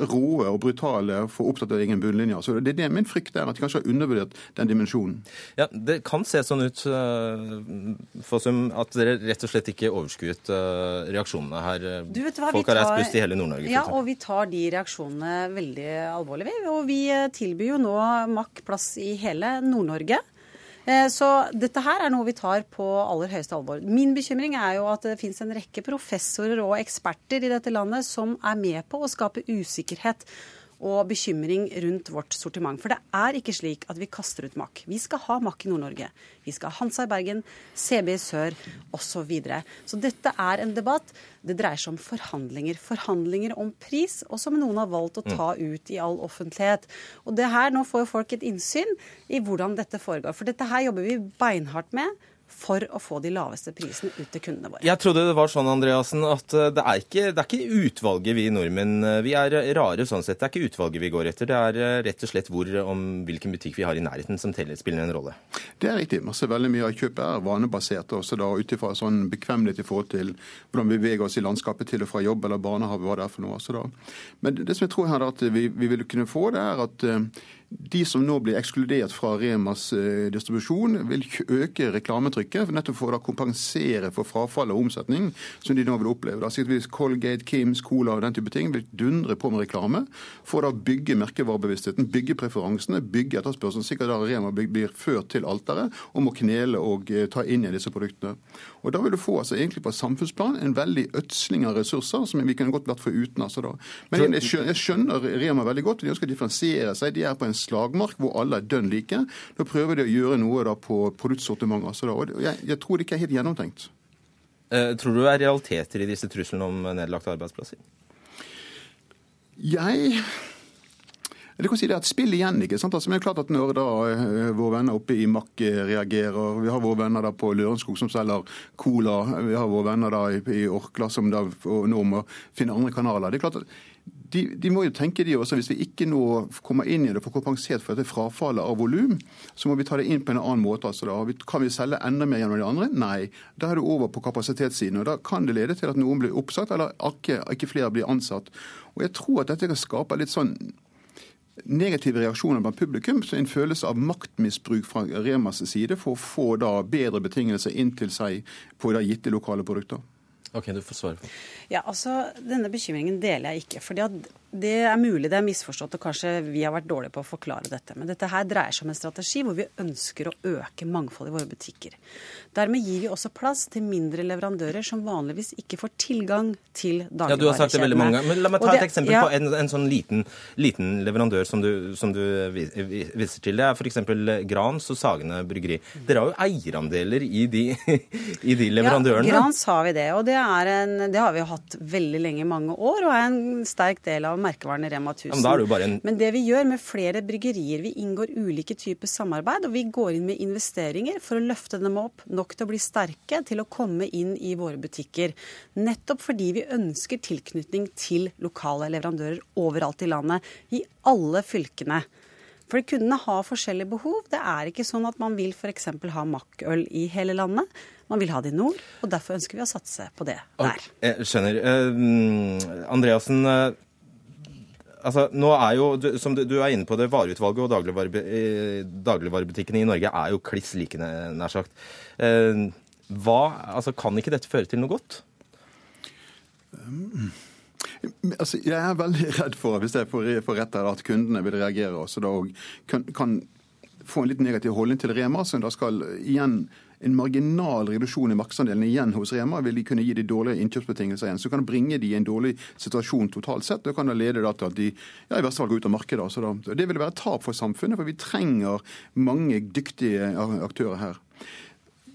råe og brutale for opptatt av egen bunnlinje. Så det er det min frykt er, at de kanskje har undervurdert den dimensjonen. Ja, Det kan se sånn ut Fossum, at dere rett og slett ikke overskuet uh, reaksjonene her. Hva, Folk har reist buss i hele Nord-Norge. Ja, og vi tar de reaksjonene veldig alvorlig. vi. Og vi eh, tilbyr jo nå MAK plass i hele Nord-Norge. Eh, Så dette her er noe vi tar på aller høyeste alvor. Min bekymring er jo at det finnes en rekke professorer og eksperter i dette landet som er med på å skape usikkerhet og bekymring rundt vårt sortiment. For det er ikke slik at vi kaster ut Mack. Vi skal ha Mack i Nord-Norge. Vi skal ha Hansa i Bergen, CB i sør osv. Så, videre. så dette er en debatt. Det dreier seg om forhandlinger. Forhandlinger om pris, og som noen har valgt å ta ut i all offentlighet. Og det her, Nå får jo folk et innsyn i hvordan dette foregår. For dette her jobber vi beinhardt med for å få de laveste prisene ut til kundene våre. Jeg trodde det var sånn, Andreassen, at uh, det er, ikke, det er ikke utvalget vi nordmenn uh, Vi er rare sånn sett. Det er ikke utvalget vi går etter. Det er uh, rett og slett hvor, om hvilken butikk vi har i nærheten som teller, spiller en rolle. Det er riktig. Masse, veldig mye av kjøpet er vanebasert, også da ut ifra sånn bekvemmelighet i forhold til hvordan vi beveger oss i landskapet til og fra jobb eller barnehage, hva det er for noe. også da. Men det som jeg tror her er at vi, vi vil kunne få, det er at eh, de som nå blir ekskludert fra Remas eh, distribusjon, vil øke reklametrykket, nettopp for å kompensere for frafall og omsetning som de nå vil oppleve. Da sikkert hvis Colgate, Kims, Cola og den type ting vil dundre på med reklame for å bygge merkevarebevisstheten, bygge preferansene, bygge etterspørselen, sikkert da Rema blir- ført til alteret og må knele og eh, ta inn igjen disse produktene. Og Da vil du få altså egentlig på samfunnsplan en veldig ødsling av ressurser som vi kunne godt vært foruten. Altså da. Men jeg skjønner Rema veldig godt. De ønsker å differensiere seg. De er på en slagmark hvor alle er dønn like. Da prøver de å gjøre noe da på produktsortimentet. Altså. Og jeg, jeg tror det ikke er helt gjennomtenkt. Uh, tror du det er realiteter i disse truslene om nedlagte arbeidsplasser? Jeg det kan si det er et spill igjen. ikke sant? Altså, men det er klart at Når da eh, våre venner oppe i Mack eh, reagerer, vi har våre venner da på Lørenskog som selger cola, vi har våre venner da i, i Orkla som da nå må finne andre kanaler. det er klart at de, de må jo tenke de også, Hvis vi ikke nå kommer inn i det og får kompensert for dette frafallet av volum, så må vi ta det inn på en annen måte. altså da. Kan vi selge enda mer gjennom de andre? Nei. Da er det over på kapasitetssiden. og Da kan det lede til at noen blir oppsagt, eller ikke, ikke flere blir ansatt. Og Jeg tror at dette kan skape litt sånn negative reaksjoner blant publikum, så en følelse av maktmisbruk fra Remas side for å få da bedre betingelser inn til seg på da gitte lokale produkter. Ok, du får svare på. Ja, altså, Denne bekymringen deler jeg ikke. fordi at Det er mulig det er misforstått, og kanskje vi har vært dårlige på å forklare dette. Men dette her dreier seg om en strategi hvor vi ønsker å øke mangfoldet i våre butikker. Dermed gir vi også plass til mindre leverandører som vanligvis ikke får tilgang til Ja, Du har sagt det veldig mange ganger. Men la meg ta det- et eksempel ja, på en, en sånn liten, liten leverandør som du, som du vi- vi- viser til. Det er f.eks. Grans og Sagene bryggeri. Dere har jo eierandeler i de, i de leverandørene. Ja, Grans har vi det. Og det, er en, det har vi jo hatt veldig lenge, i mange år, og er en sterk del av av merkevaren Rema 1000. men, en... men det vi gjør med flere bryggerier, vi inngår ulike typer samarbeid, og vi går inn med investeringer for å løfte dem opp nok til å bli sterke til å komme inn i våre butikker. Nettopp fordi vi ønsker tilknytning til lokale leverandører overalt i landet, i alle fylkene. For kundene har forskjellige behov. Det er ikke sånn at man vil f.eks. ha makkøl i hele landet. Man vil ha det i nord, og derfor ønsker vi å satse på det der. Jeg skjønner. Uh, Andreassen, uh, altså, nå er jo, du, som du, er inne på det, vareutvalget og dagligvare, dagligvarebutikkene i Norge er jo kliss like, nær sagt. Uh, hva, altså, kan ikke dette føre til noe godt? Um. Altså, jeg er veldig redd for, hvis jeg får rett her, at kundene vil reagere også da, og kan, kan, få en litt negativ holdning til Rema, som da skal igjen en marginal reduksjon i markedsandelen igjen hos Rema vil de kunne gi de dårlige innkjøpsbetingelser igjen. Så kan det bringe de i en dårlig situasjon totalt sett. og kan det lede til at de ja, i verste fall går ut av markedet. Så da, det vil være tap for samfunnet, for vi trenger mange dyktige aktører her.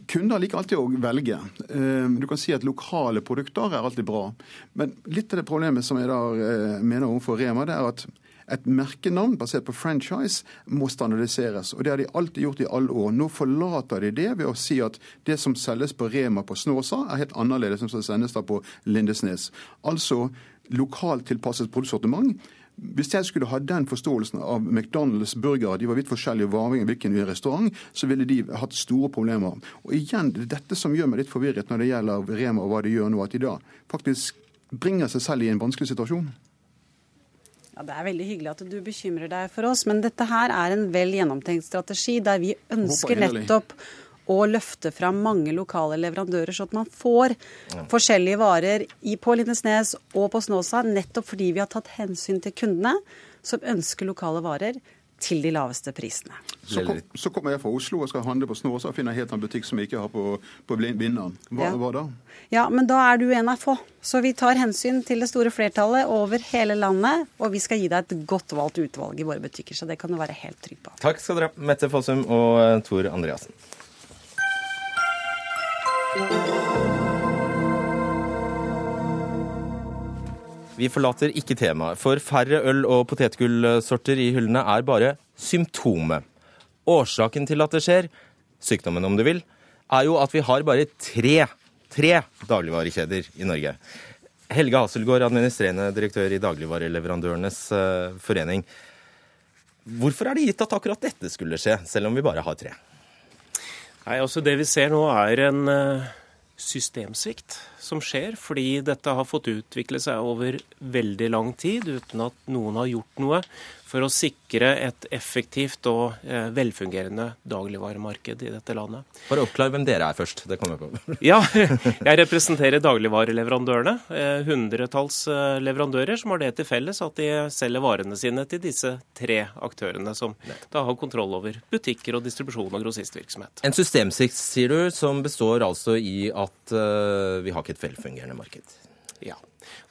Kunder liker alltid å velge. Eh, du kan si at lokale produkter er alltid bra. Men litt av det problemet som jeg da eh, mener overfor Rema, det er at et merkenavn basert på franchise må standardiseres. og Det har de alltid gjort i alle år. Nå forlater de det ved å si at det som selges på Rema på Snåsa, er helt annerledes enn som sendes da på Lindesnes. Altså lokalt tilpasset produktsortiment hvis jeg skulle ha den forståelsen av McDonald's burgere, de var vidt forskjellige avhengig av hvilken restaurant, så ville de hatt store problemer. Og igjen, det er dette som gjør meg litt forvirret når det gjelder Rema og hva de gjør nå, at de da faktisk bringer seg selv i en vanskelig situasjon. Ja, Det er veldig hyggelig at du bekymrer deg for oss, men dette her er en vel gjennomtenkt strategi der vi ønsker nettopp å løfte fram mange lokale leverandører, så at man får ja. forskjellige varer i, på Lindesnes og på Snåsa, nettopp fordi vi har tatt hensyn til kundene som ønsker lokale varer til de laveste prisene. Så, kom, så kommer jeg fra Oslo og skal handle på Snåsa og finner helt annen butikk som jeg ikke har på, på Vinneren. Hva, ja. hva, da? Ja, men da er du en av få. Så vi tar hensyn til det store flertallet over hele landet, og vi skal gi deg et godt valgt utvalg i våre butikker, så det kan du være helt trygg på. Takk skal dere ha, Mette Fossum og Tor Andreassen. Vi forlater ikke temaet, for færre øl- og potetgullsorter i hyllene er bare symptomet. Årsaken til at det skjer, sykdommen om du vil, er jo at vi har bare tre, tre dagligvarekjeder i Norge. Helge Haselgaard, administrerende direktør i Dagligvareleverandørenes uh, forening. Hvorfor er det gitt at akkurat dette skulle skje, selv om vi bare har tre? Nei, altså Det vi ser nå er en uh, systemsvikt som skjer, fordi dette har fått utvikle seg over veldig lang tid uten at noen har gjort noe for å sikre et effektivt og eh, velfungerende dagligvaremarked i dette landet. Bare oppklar hvem dere er først. Det kommer jeg på. ja, jeg representerer dagligvareleverandørene. Eh, hundretalls eh, leverandører som har det til felles at de selger varene sine til disse tre aktørene, som da har kontroll over butikker og distribusjon og grossistvirksomhet. En systemsikt, sier du, som består altså i at uh, vi har ikke et velfungerende marked? Ja.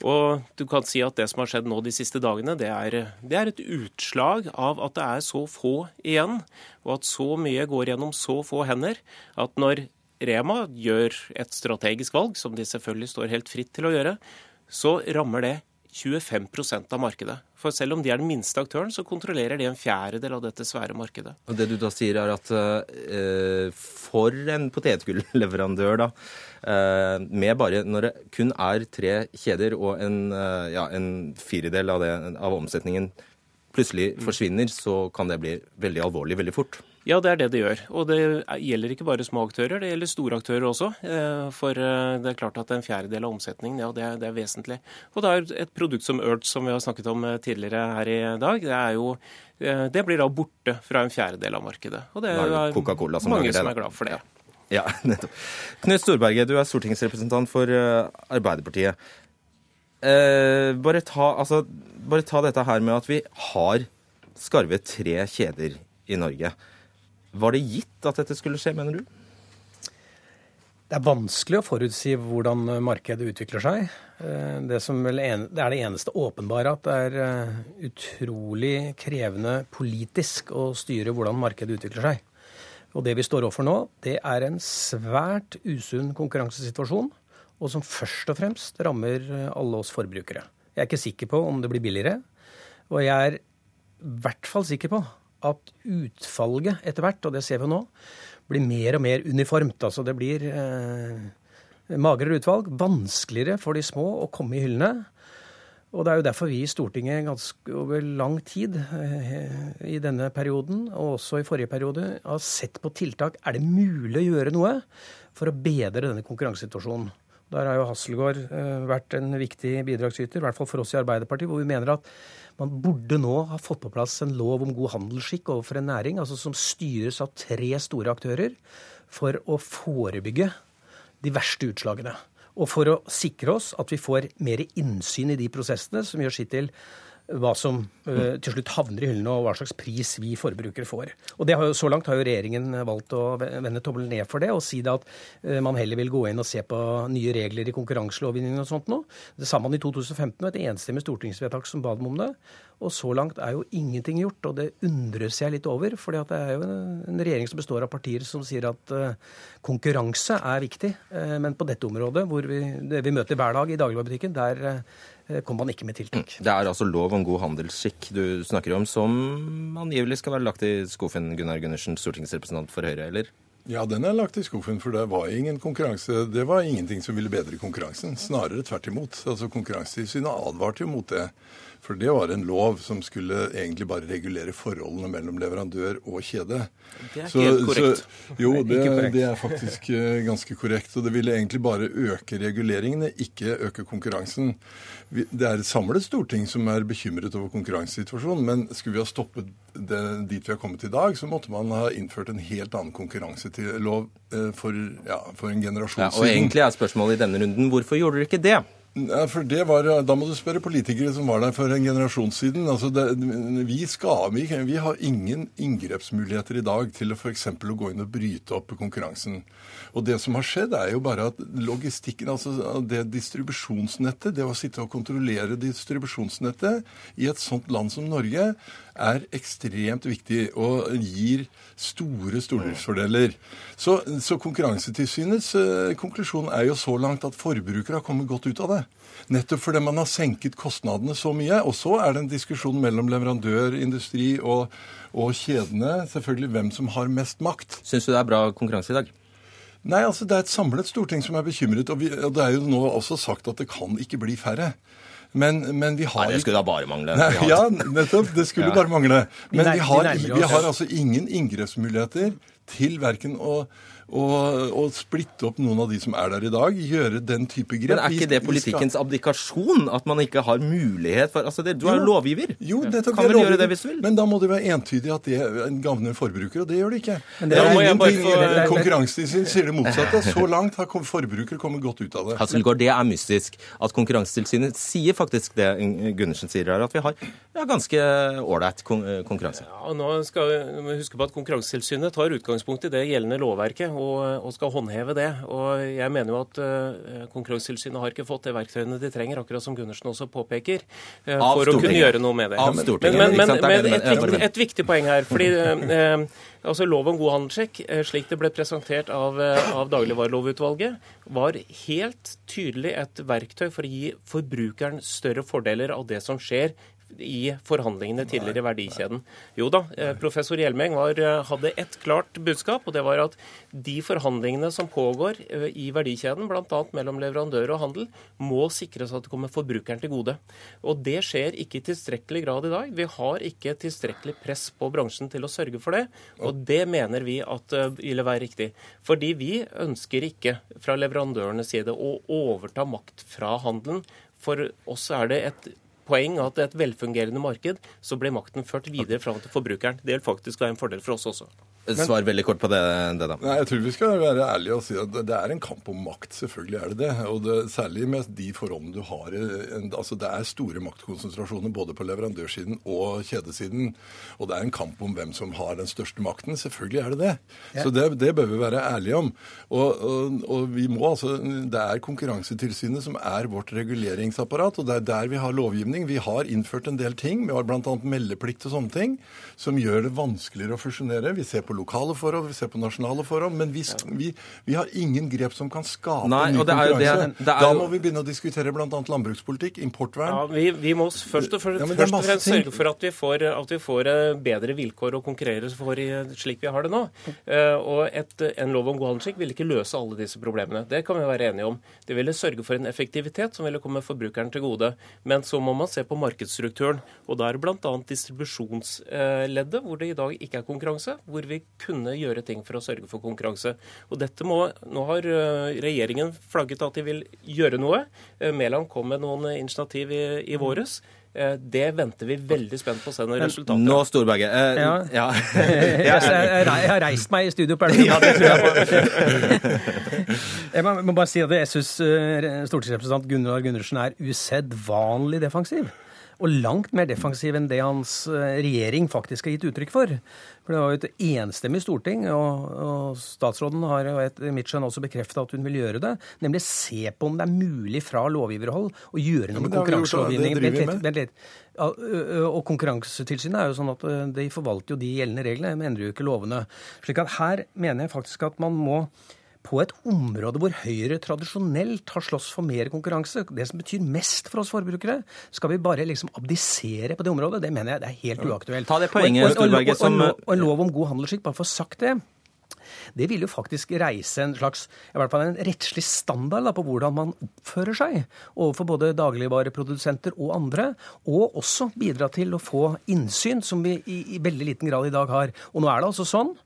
Og du kan si at det som har skjedd nå de siste dagene, det er, det er, et utslag av at det er så få igjen, og at så mye går gjennom så få hender, at når Rema gjør et strategisk valg, som de selvfølgelig står helt fritt til å gjøre, så rammer det 25% av markedet. For selv om de er den minste aktøren, så kontrollerer de en fjerdedel av dette svære markedet. Og Det du da sier er at uh, for en potetgullleverandør, da, uh, med bare når det kun er tre kjeder og en, uh, ja, en firedel av, det, av omsetningen plutselig forsvinner, så kan det bli veldig alvorlig veldig fort. Ja, det er det det gjør. Og det gjelder ikke bare små aktører, det gjelder store aktører også. Eh, for eh, det er klart at en fjerdedel av omsetningen, ja, det er, det er vesentlig. Og det er et produkt som Urge, som vi har snakket om eh, tidligere her i dag, det jo det blir da borte fra en fjerdedel av markedet. Og det er Coca-Cola som mange som er glad for det. Ja, nettopp. Knut Storberget, du er stortingsrepresentant for Arbeiderpartiet. Eh, bare, ta, altså, bare ta dette her med at vi har skarve tre kjeder i Norge. Var det gitt at dette skulle skje, mener du? Det er vanskelig å forutsi hvordan markedet utvikler seg. Eh, det, en, det, er det eneste åpenbare at det er eh, utrolig krevende politisk å styre hvordan markedet utvikler seg. Og det vi står overfor nå, det er en svært usunn konkurransesituasjon, og som først og fremst rammer eh, alle oss forbrukere. Jeg er ikke sikker på om det blir billigere. Og jeg er i hvert fall sikker på at utfalget etter hvert, og det ser vi nå, blir mer og mer uniformt. Altså det blir eh, magrere utvalg, vanskeligere for de små å komme i hyllene. Og det er jo derfor vi i Stortinget ganske over lang tid eh, i denne perioden, og også i forrige periode, har sett på tiltak. Er det mulig å gjøre noe for å bedre denne konkurransesituasjonen? Der har jo Hasselgaard eh, vært en viktig bidragsyter, i hvert fall for oss i Arbeiderpartiet, hvor vi mener at man burde nå ha fått på plass en lov om god handelsskikk overfor en næring, altså som styres av tre store aktører, for å forebygge de verste utslagene. Og for å sikre oss at vi får mer innsyn i de prosessene som gjør sitt til hva som uh, til slutt havner i hyllene, og hva slags pris vi forbrukere får. Og det har jo, Så langt har jo regjeringen valgt å vende tommelen ned for det og si det at uh, man heller vil gå inn og se på nye regler i konkurranselovgivningen og sånt nå. Det sa man i 2015, og et enstemmig stortingsvedtak som ba dem om det. Og så langt er jo ingenting gjort, og det undres jeg litt over. For det er jo en regjering som består av partier som sier at uh, konkurranse er viktig. men på dette området, hvor vi, det vi møter hver dag i dagligvarebutikken, der kommer man ikke med tiltak. Det er altså lov om god handelsskikk du snakker om, som angivelig skal være lagt i skuffen, Gunnar Gundersen, stortingsrepresentant for Høyre, eller? Ja, den er lagt i skuffen, for det var ingen konkurranse. Det var ingenting som ville bedre konkurransen. Snarere tvert imot. Altså, Konkurransetilsynet advarte jo mot det. For det var en lov som skulle egentlig bare regulere forholdene mellom leverandør og kjede. Det er ikke helt korrekt. Så, jo, det, det, er faktisk eh, ganske korrekt. Og det ville egentlig bare øke reguleringene, ikke øke konkurransen. Det er et samlet storting som er bekymret over konkurransesituasjonen. Men skulle vi ha stoppet det, dit vi har kommet i dag, så måtte man ha innført en helt annen konkurranselov eh, for, ja, for en generasjon ja. Og egentlig er spørsmålet i denne runden hvorfor gjorde dere ikke det? Ja, for det var, Da må du spørre politikere som var der for en generasjon siden. Altså det, vi, skal, vi, vi, har ingen inngrepsmuligheter i dag til å f.eks. å gå inn og bryte opp konkurransen. Og Det som har skjedd, er jo bare at logistikken, altså det distribusjonsnettet, det å sitte og kontrollere distribusjonsnettet i et sånt land som Norge, er ekstremt viktig og gir store stordriftsfordeler. Så, så Konkurransetilsynets uh, konklusjon er jo så langt at forbrukere har kommet godt ut av det. Nettopp fordi man har senket kostnadene så mye. Og så er det en diskusjon mellom leverandør, industri og, og kjedene. Selvfølgelig hvem som har mest makt. Syns du det er bra konkurranse i dag? Nei, altså det er et samlet storting som er bekymret. Og, vi, og det er jo nå også sagt at det kan ikke bli færre. Men, men, vi har Nei, Det skulle da bare mangle. Nei, ja, nettopp. Det skulle ja. bare mangle. Men vi har, vi har altså ingen inngrepsmuligheter til verken å og, og, splitte opp noen av de som er der i dag. Gjøre den type grep. Men er ikke det politikkens abdikasjon? At man ikke har mulighet for altså det, Du er jo lovgiver. Jo, det kan vel gjøre det hvis du vil. Men da må det være entydig at det gagner forbruker, og det gjør det ikke. Men det er ingenting, få... Konkurransetilsynet sier det motsatte. Så langt har forbrukere kommet godt ut av det. Hasselgaard, det er mystisk. At Konkurransetilsynet sier faktisk det Gundersen sier her, at vi har ja, ganske ålreit konkurranse. Ja, nå skal vi huske på at Konkurransetilsynet tar utgangspunkt i det gjeldende lovverket og, og, skal håndheve det. Og jeg mener jo at uh, Konkurransetilsynet har ikke fått det verktøyene de trenger, akkurat som Gundersen også påpeker, uh, for å kunne gjøre noe med det. Av Stortinget. Men, men, men, men et, viktig, et, viktig poeng her. fordi uh, altså Lov om god handelssjekk, slik det ble presentert av, av dagligvarelovutvalget, var helt tydelig et verktøy for å gi forbrukeren større fordeler av det som skjer i forhandlingene tidligere i verdikjeden. Jo da, eh, professor Hjelmeng var, eh, hadde ett klart budskap, og det var at de forhandlingene som pågår eh, i verdikjeden, bl.a. mellom leverandør og handel, må sikres at det kommer forbrukeren til gode. Og det skjer ikke i tilstrekkelig grad i dag. Vi har ikke tilstrekkelig press på bransjen til å sørge for det, og det mener vi at ville være riktig. Fordi vi ønsker ikke fra leverandørenes side å overta makt fra handelen. For oss er det et poeng at et velfungerende marked, så blir makten ført videre fram til forbrukeren. Det vil faktisk være en fordel for oss også. Svar veldig kort på det, det, da. Nei, Jeg tror vi skal være ærlige og si at det er en kamp om makt. Selvfølgelig er det det. Og det, særlig med de forholdene du har. altså Det er store maktkonsentrasjoner både på leverandørsiden og kjedesiden. Og det er en kamp om hvem som har den største makten. Selvfølgelig er det det. Ja. Så det, det, bør vi være ærlige om. Og, og, og, vi må altså Det er Konkurransetilsynet som er vårt reguleringsapparat, og det er der vi har lovgivning. Vi har innført en del ting. Vi har bl.a. meldeplikt og sånne ting som gjør det vanskeligere å fusjonere. Vi ser på på lokale forhold, vi ser på nasjonale forhold, men vi, vi, vi har ingen grep som kan skape Nei, ny og det er jo det- konkurranse. det er Da må vi begynne å diskutere bl.a. landbrukspolitikk, importvern. Ja, vi, vi må først og, for, Ja, først og fremst ting. sørge for at vi får, at vi får eh, bedre vilkår å konkurrere for i, slik vi har det nå. Eh, Og et, en lov om god handelsskikk vil ikke løse alle disse problemene. Det kan vi være enige om. Det ville sørge for en effektivitet som ville komme forbrukeren til gode. Men så må man se på markedsstrukturen. Og da er det bl.a. distribusjonsleddet, hvor det i dag ikke er konkurranse, hvor vi kunne gjøre ting for å sørge for konkurranse. Og dette må, Nå har eh, regjeringen flagget at de vil gjøre noe. Eh, Mæland kom med noen initiativ i, i våres. Eh, Det venter vi veldig spent på å se noen resultater. Nå, Storberget. Eh, Ja. ja. Jeg, jeg, jeg har reist meg i studio på Elverum. Ja, det tror jeg på. Jeg må, må bare si at jeg syns stortingsrepresentant Gunnar Gundersen er usedvanlig defensiv. Og langt mer defensiv enn det hans eh, regjering faktisk har gitt uttrykk for. For Det var jo et enstemmig storting, og, og statsråden har jo etter mitt skjønn også bekrefta at hun vil gjøre det. Nemlig se på om det er mulig fra lovgiverhold å gjøre noe med konkurranselovgivningen. og Konkurransetilsynet er jo sånn at de forvalter jo de gjeldende reglene, men endrer jo ikke lovene. Slik at her mener jeg faktisk at man må på et område hvor Høyre tradisjonelt har slåss for mer konkurranse, det som betyr mest for oss forbrukere, skal vi bare liksom abdisere på det området? Det mener jeg det er helt uaktuelt. Ta det poenget, Storberget, som- og- en lov om god handelsskikk, bare for å sagt det. Det vil jo faktisk reise en slags, i hvert fall en rettslig standard da, på hvordan man oppfører seg overfor både dagligvareprodusenter og andre, og også bidra til å få innsyn, som vi i, i veldig liten grad i dag har. Og nå er det altså sånn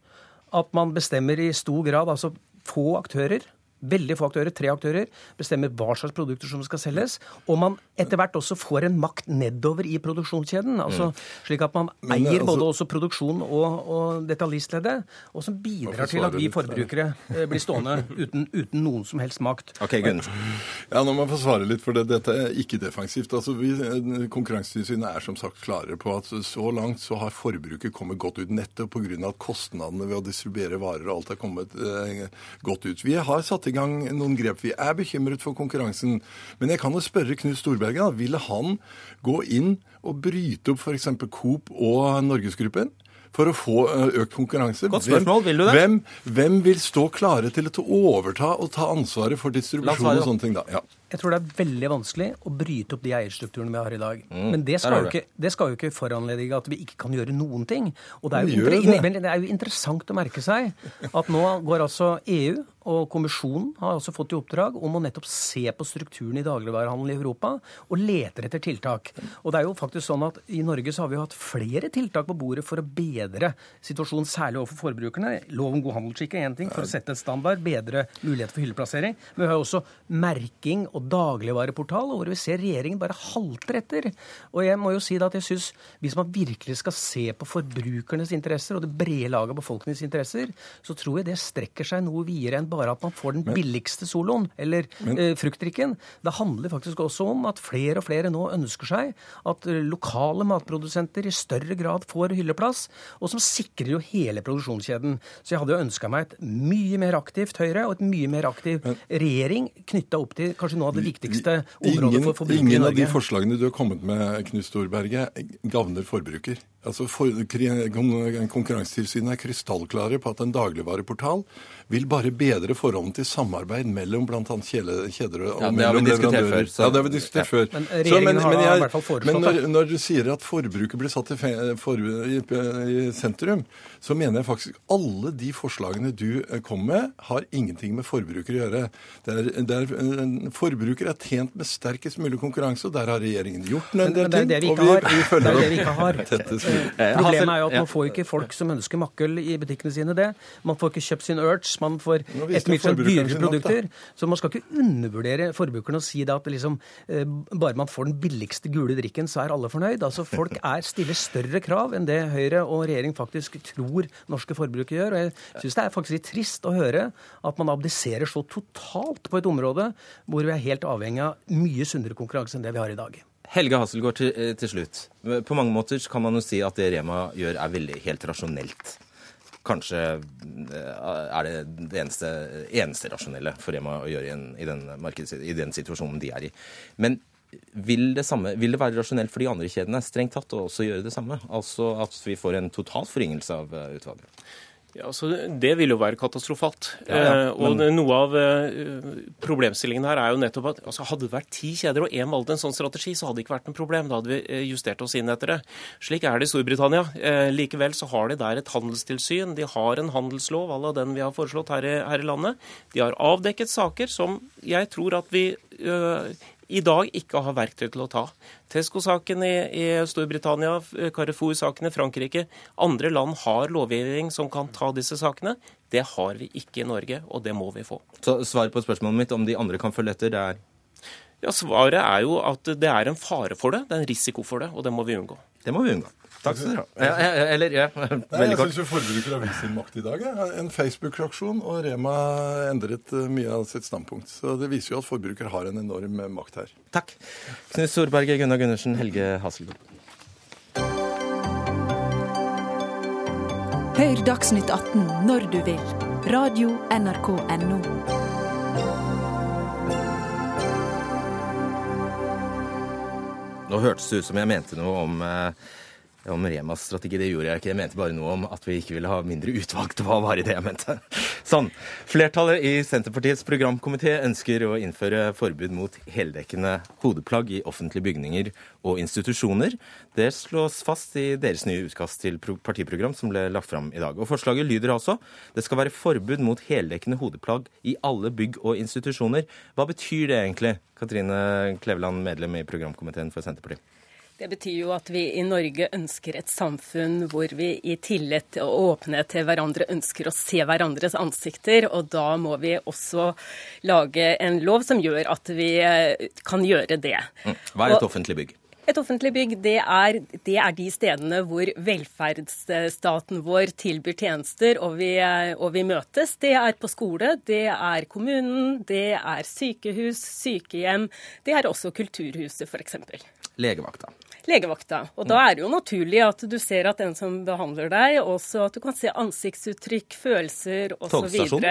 at man bestemmer i stor grad, altså få aktører, veldig få aktører, tre aktører, bestemmer hva slags produkter som skal selges, og man etter hvert også får en makt nedover i produksjonskjeden, altså slik at man Men, eier altså- både også produksjon og, og detaljistleddet, og som bidrar til at vi forbrukere eh, blir stående uten, uten noen som helst makt. Ok, Gunn. Ja, nå må jeg få svare litt, for det, dette er ikke defensivt. Altså, vi, Konkurransetilsynet er som sagt klare på at så langt så har forbruket kommet godt ut nettopp pga. at kostnadene ved å distribuere varer og alt er kommet eh, godt ut. Vi har satt i gang noen grep. Vi er bekymret for konkurransen. Men jeg kan jo spørre Knut Storberget. da, Ville han gå inn og bryte opp f.eks. Coop og Norgesgruppen? For å få eh, økt konkurranse. Godt spørsmål. Vil du det? Hvem, hvem vil stå klare til å overta og ta ansvaret for distribusjon og sånne ting? da? Ja. Jeg tror det er veldig vanskelig å bryte opp de eierstrukturene vi har i dag. Mm, Men det skal, det. ikke, det skal jo ikke foranledige at vi ikke kan gjøre noen ting. Og det er, jo, det. det er jo interessant å merke seg at nå går altså EU og kommisjonen har også fått i oppdrag om å nettopp se på strukturen i dagligvarehandelen i Europa og leter etter tiltak. Og det er jo faktisk sånn at i Norge så har vi jo hatt flere tiltak på bordet for å bedre situasjonen, særlig overfor forbrukerne. Lov om god handelsskikk er én ting, for å sette et standard, bedre mulighet for hylleplassering. Men vi har jo også merking og dagligvareportal, hvor vi ser regjeringen bare halter etter. Og jeg må jo si at jeg syns hvis man virkelig skal se på forbrukernes interesser og det brede laget av befolkningens interesser, så tror jeg det strekker seg noe videre enn bare at man får den billigste soloen eller eh, fruktdrikken. Det handler faktisk også om at flere og flere nå ønsker seg at eh, lokale matprodusenter i større grad får hylleplass, og som sikrer jo hele produksjonskjeden. Så jeg hadde jo ønska meg et mye mer aktivt Høyre og et mye mer aktiv regjering knytta opp til kanskje noe av det viktigste området Ingen, for forbrukere i Norge. ingen av de forslagene du har kommet med, Knut Storberget, gagner forbruker. Altså for, Konkurransetilsynet er krystallklare på at en dagligvareportal vil bare bedre forholdene til samarbeid mellom bl.a. kjeder og Ja, har mellom leverandører. før, så- Ja, det har vi diskutert Ja. før. Men regjeringen har da i hvert fall foreslått men når, når du sier at forbruket blir satt i, for, i, i sentrum, så mener jeg faktisk alle de forslagene du eh, kom med, har ingenting med forbruker å gjøre. Det er, det er, eh, forbruker er tjent med sterkest mulig konkurranse, og der har regjeringen gjort en Men, del men ting. det vi ikke har. vi følger er opp mulig. Eh, Problemet er jo at man får ikke folk som ønsker makkel i butikkene sine det. Man får ikke kjøpt sin Urge, man får etter mitt skjønn dyrere produkter. Så man skal ikke undervurdere forbrukerne og si det at liksom, eh, bare man får den billigste gule drikken, så er alle fornøyd. Altså Folk er, stiller større krav enn det Høyre og regjering faktisk tror norske forbrukere gjør. Og jeg syns det er faktisk litt trist å høre at man abdiserer så totalt på et område hvor vi er helt avhengig av mye sunnere konkurranse enn det vi har i dag. Helge Hasselgaard til, eh, til slutt. På mange måter kan man jo si at det Rema gjør er veldig helt rasjonelt. Kanskje eh, er det det eneste, eneste rasjonelle for Rema å gjøre i, en, i, den markeds, i den situasjonen de er i. Men vil det, samme, vil det være rasjonelt for de andre kjedene strengt tatt å også gjøre det samme? Altså at vi får en total forringelse av eh, utvalget? Ja, så Det vil jo være katastrofalt. Ja, ja, Eh, og men- Noe av eh, problemstillingen her er jo nettopp at altså, hadde det vært ti kjeder og én valgte en sånn strategi, så hadde det ikke vært noe problem. Da hadde vi eh, justert oss inn etter det. Slik er det i Storbritannia. Eh, likevel så har de der et handelstilsyn. De har en handelslov à la den vi har foreslått her i, her i landet. De har avdekket saker som jeg tror at vi i dag ikke har verktøy til å ta. Tesco-saken i, i Storbritannia, Carrefour-saken i Frankrike. Andre land har lovgivning som kan ta disse sakene. Det har vi ikke i Norge, og det må vi få. Så svaret på spørsmålet mitt om de andre kan følge etter, det er Ja, Svaret er jo at det er en fare for det, det er en risiko for det, og det må vi unngå. Det må vi unngå. Takk skal dere ha. Ja, ja, eller, ja, Nei, veldig jeg kort. syns Forbruker har vist sin makt i dag. Ja. En Facebook-aksjon, og Rema endret eh, mye av sitt standpunkt. Så Det viser jo at forbruker har en enorm eh, makt her. Takk. Knut Storberget, Gunnar Gundersen, Helge Hasselblad. Hør Dagsnytt 18 når du vil. Radio NRK Radio.nrk.no. Nå hørtes det ut som jeg mente noe om, eh, om Remas strategi. Det gjorde jeg ikke. Jeg mente bare noe om at vi ikke ville ha mindre utvalg. Det var det jeg mente. Sånn. Flertallet i Senterpartiets programkomité ønsker å innføre forbud mot heldekkende hodeplagg i offentlige bygninger og institusjoner. Det slås fast i deres nye utkast til partiprogram som ble lagt fram i dag. Og Forslaget lyder altså det skal være forbud mot heldekkende hodeplagg i alle bygg og institusjoner. Hva betyr det egentlig? Katrine Kleveland, medlem i programkomiteen for Senterpartiet. Det betyr jo at vi i Norge ønsker et samfunn hvor vi i tillit og åpenhet til hverandre ønsker å se hverandres ansikter. Og da må vi også lage en lov som gjør at vi eh, kan gjøre det. Mm. Hva er et offentlig bygg? Et offentlig bygg det er, det er de stedene hvor velferdsstaten vår tilbyr tjenester, og vi, og vi møtes. Det er på skole, det er kommunen, det er sykehus, sykehjem. Det er også Kulturhuset, f.eks. Legevakta. Legevakta. Og da er det jo naturlig at du ser at den som behandler deg, også at du kan se ansiktsuttrykk, følelser osv. Togstasjon?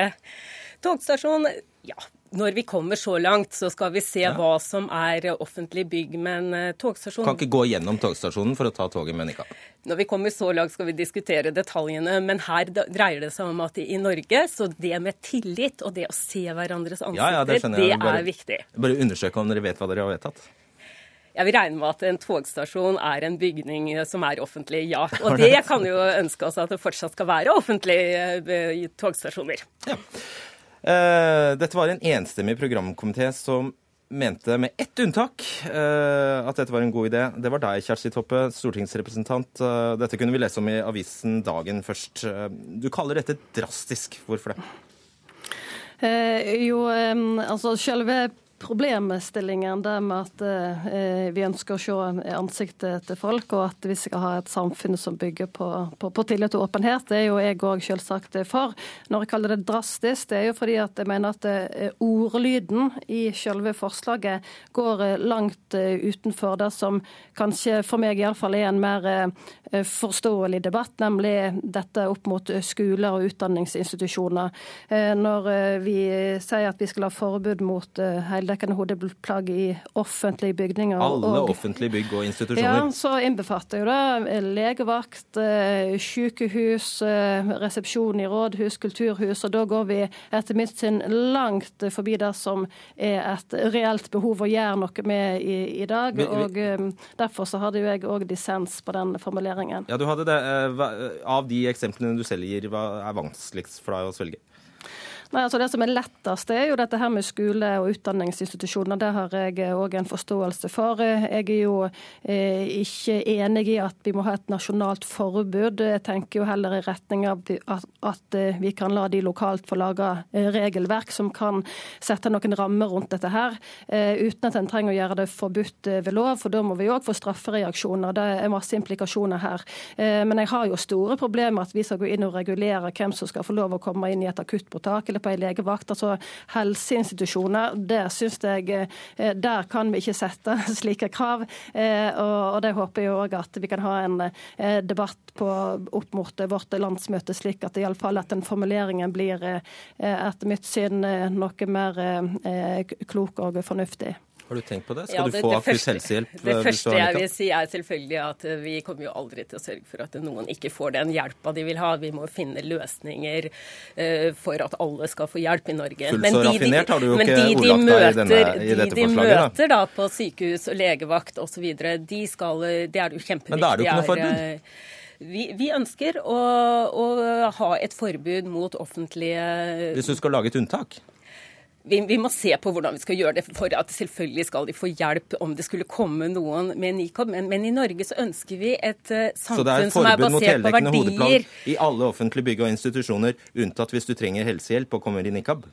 Togstasjon, ja. Når vi kommer så langt, så skal vi se hva som er offentlig bygg. Men togstasjonen... togstasjon Kan ikke gå gjennom togstasjonen for å ta toget med nikab. Når vi kommer så langt, skal vi diskutere detaljene. Men her dreier det seg om at i Norge, så det med tillit og det å se hverandres ansikter, Ja, ja, det det, det er viktig. Bare undersøke om dere vet hva dere har vedtatt. Jeg vil regne med at en togstasjon er en bygning eh, som er offentlig, ja. Og det kan jo ønske oss at det fortsatt skal være offentlige eh, togstasjoner. Ja. dette var en enstemmig programkomité som mente med ett unntak eh, at dette var en god idé. Det var deg, Kjersti Toppe, stortingsrepresentant. Eh, dette kunne vi lese om i avisen dagen først. Eh, du kaller dette drastisk. Hvorfor det? Eh, jo, eh, altså selve problemstillingen det med at eh, vi ønsker å se ansiktet til folk, og at vi skal ha et samfunn som bygger på, på, på tillit og åpenhet, det er jo jeg òg selvsagt for. Når jeg kaller det drastisk, det er jo fordi at jeg mener at eh, ordlyden i selve forslaget går eh, langt eh, utenfor det som kanskje for meg iallfall er en mer forståelig debatt, nemlig dette opp mot skoler og utdanningsinstitusjoner. Når vi sier at vi skal ha forbud mot eh, heldekkende hodeplagg i offentlige bygninger Alle og offentlige bygg og institusjoner? ja, så innbefatter jo det legevakt, eh, sykehus, eh, resepsjon i rådhus, kulturhus, og da går vi etter mitt syn langt forbi det som er et reelt behov å gjøre noe med i, i dag. Og eh, Derfor så hadde jo jeg òg dissens på den formuleringen. Ja, du hadde det. Av de eksemplene du selv gir, hva er vanskeligst for deg å svelge? Nei, altså Det som er lettest, er jo dette her med skole- og utdanningsinstitusjoner. Det har jeg òg en forståelse for. Jeg er jo eh, ikke enig i at vi må ha et nasjonalt forbud. Jeg tenker jo heller i retning av at, at eh, vi kan la de lokalt få lage eh, regelverk som kan sette noen rammer rundt dette her, eh, uten at en trenger å gjøre det forbudt eh, ved lov, for da må vi òg få straffereaksjoner. Det er masse implikasjoner her. Eh, Men jeg har jo store problemer med at vi skal gå inn og regulere hvem som skal få lov å komme inn i et akuttmottak eller på ei legevakt. Altså helseinstitusjoner, det syns jeg eh, Der kan vi ikke sette slike krav. Eh, Og det håper jeg òg at vi kan ha en eh, debatt på opp mot vårt landsmøte, slik at iallfall at den formuleringen blir etter mitt syn noe mer klok og fornuftig. Har du tenkt på det? Skal Ja, du få akutt helsehjelp? eh, Det første jeg vil si er selvfølgelig at eh, vi kommer jo aldri til å sørge for at noen ikke får den hjelpa de vil ha. Vi må finne løsninger eh, for at alle skal få hjelp i Norge. Fullt Men så de- de- raffinert har du jo ikke de ordlagt deg i denne- i de dette de forslaget, De møter da på sykehus og legevakt osv., de skal Det er jo kjempeviktig. Men da er det jo ikke noe forbud. eh, Vi, vi ønsker å, å ha et forbud mot offentlige Hvis du skal lage et unntak? Vi, vi må se på hvordan vi skal gjøre det, for at selvfølgelig skal de få hjelp om det skulle komme noen med nikab. Men, men i Norge så ønsker vi et eh, Så det er samfunn et det er forbud mot basert på heldekkende hodeplagg i alle offentlige bygg og institusjoner, unntatt hvis du trenger helsehjelp og kommer i nikab?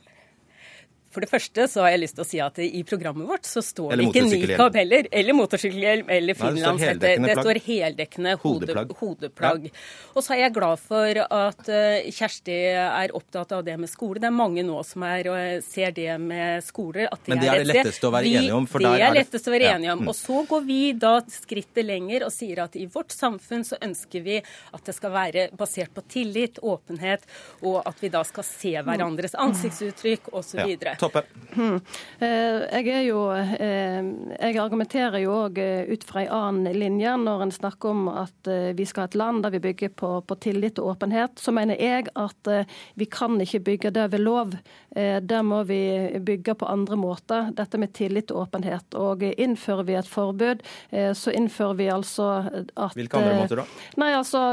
For det første så har jeg lyst til å si at i programmet vårt så står det ikke nikab heller, eller motorsykkelhjelm, eller finlandshette. Det står heldekkende hodeplagg. Hodeplagg. Ja. Og så er jeg glad for at eh, Kjersti er opptatt av det med skole. Det er mange nå som er, og ser det med skoler. At det Men det er det letteste å være enige om, for det er er det- lettest å være Ja. enige om. Mm. Og så går vi da skrittet lenger og sier at i vårt samfunn så ønsker vi at det skal være basert på tillit, åpenhet, og at vi da skal se hverandres ansiktsuttrykk osv. Toppe. Hmm. Eh, Jeg er jo eh, Jeg argumenterer jo òg ut fra ei annen linje når en snakker om at eh, vi skal ha et land der vi bygger på, på tillit og åpenhet. Så mener jeg at eh, vi kan ikke bygge det ved lov. Eh, Det må vi bygge på andre måter. Dette med tillit og åpenhet. Og innfører vi et forbud, eh, så innfører vi altså at Hvilke andre eh, måter da? Nei, altså,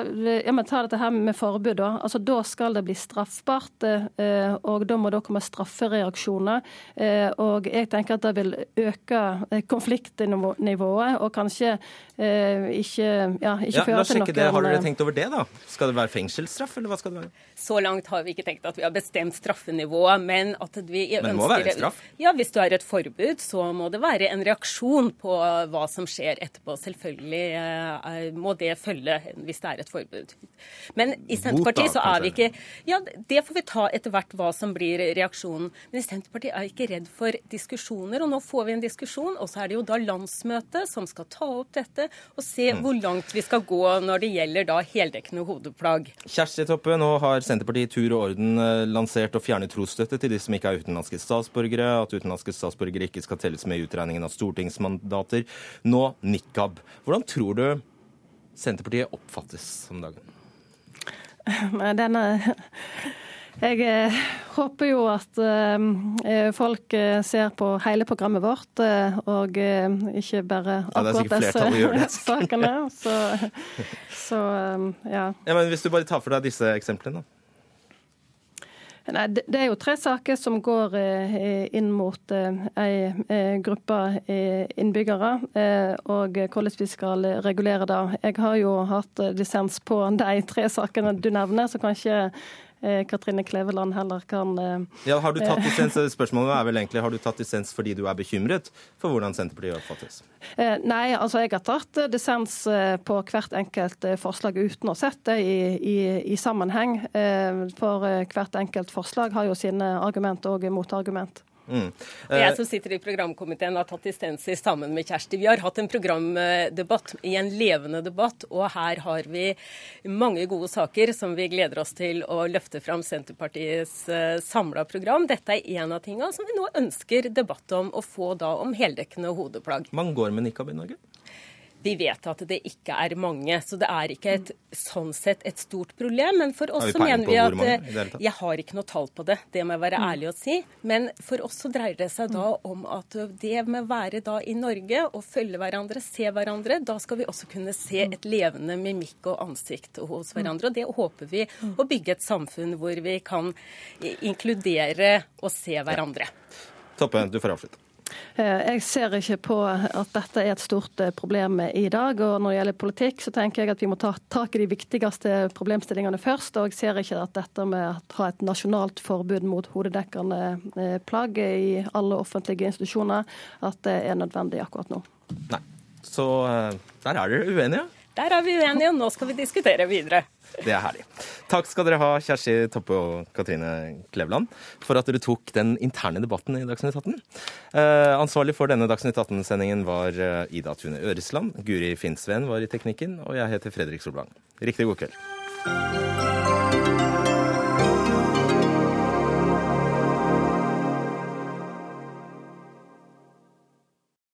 ja, men Ta dette her med forbud. Da altså, da skal det bli straffbart, eh, og da må det komme straffereaksjoner. Eh, og jeg tenker at det vil øke eh, konfliktnivået, og kanskje eh, ikke, ja, ikke Ja, føre til noe det. Har dere tenkt over det, da? Skal det være fengselsstraff, eller hva skal det være? Så langt har vi ikke tenkt at vi har bestemt straffenivået, men at vi ønsker Men det må være straff? Ja, hvis det er et forbud, så må det være en reaksjon på hva som skjer etterpå. Selvfølgelig må det følge hvis det er et forbud. Men i Senterpartiet så er vi ikke Ja, det får vi ta etter hvert hva som blir reaksjonen. Men i Senterpartiet er ikke redd for diskusjoner, og nå får vi en diskusjon. Og så er det jo da landsmøtet som skal ta opp dette og se Mm. hvor langt vi skal gå når det gjelder da heldekkende hodeplagg. Kjersti Toppe, nå har Senterpartiet i tur og orden eh, lansert å fjerne trosstøtte til de som ikke er utenlandske statsborgere, at utenlandske statsborgere ikke skal telles med i utregningen av stortingsmandater. Nå nikab. Hvordan tror du Senterpartiet oppfattes om dagen? Denne Jeg eh, håper jo at eh, folk eh, ser på hele programmet vårt, og ikke bare Ja, akkurat det. disse sakene. Så, så eh, ja. Ja, men Hvis du bare tar for deg disse eksemplene, da. Nei, det er jo tre saker som går inn mot ei gruppe innbyggere, og hvordan vi skal regulere det. Jeg har jo hatt dissens på de tre sakene du nevner, så kanskje Katrine Kleveland heller kan eh, Ja, har du tatt dissens? Spørsmålet er vel egentlig har du tatt dissens fordi du er bekymret for hvordan Senterpartiet oppfattes? Eh, Nei, altså jeg har tatt eh, dissens eh, på hvert enkelt eh, forslag uten å sette det i, i, i sammenheng. Eh, For eh, hvert enkelt forslag har jo sine argument og motargument. Mm. Og jeg som sitter i programkomiteen har tatt dissenser sammen med Kjersti. Vi har hatt en programdebatt i en levende debatt, og her har vi mange gode saker som vi gleder oss til å løfte fram Senterpartiets uh, samla program. Dette er en av tingene som vi nå ønsker debatt om, å få da om heldekkende hodeplagg. Man går med nikab i Norge? Vi vet at det ikke er mange, så det er ikke et, sånn sett et stort problem. Men for oss så mener vi at mange eh? Jeg har ikke noe tall på det, det må jeg være ærlig å si. Men for oss så dreier det seg da om at det med å være da i Norge og følge hverandre, se hverandre, da skal vi også kunne se et levende mimikk og ansikt hos hverandre. Og det håper vi å bygge et samfunn hvor vi kan inkludere og se hverandre. Toppe, du får avslutte. Eh, Jeg ser ikke på at dette er et stort eh, problem i dag. og Når det gjelder politikk, så tenker jeg at vi må ta tak i de viktigste problemstillingene først. Og jeg ser ikke at dette med å ha et nasjonalt forbud mot hodedekkende eh, plagg i alle offentlige institusjoner, at det er nødvendig akkurat nå. Nei. Så der er dere uenige. Der er vi uenige, og nå skal vi diskutere videre. Det er herlig. Takk skal dere ha, Kjersti Toppe og Katrine Kleveland, for at dere tok den interne debatten i Dagsnytt 18. Eh, ansvarlig for denne Dagsnytt 18-sendingen var eh, Ida Tune Øresland. Guri Finnsveen var i teknikken, og jeg heter Fredrik Solvang. Riktig god kveld.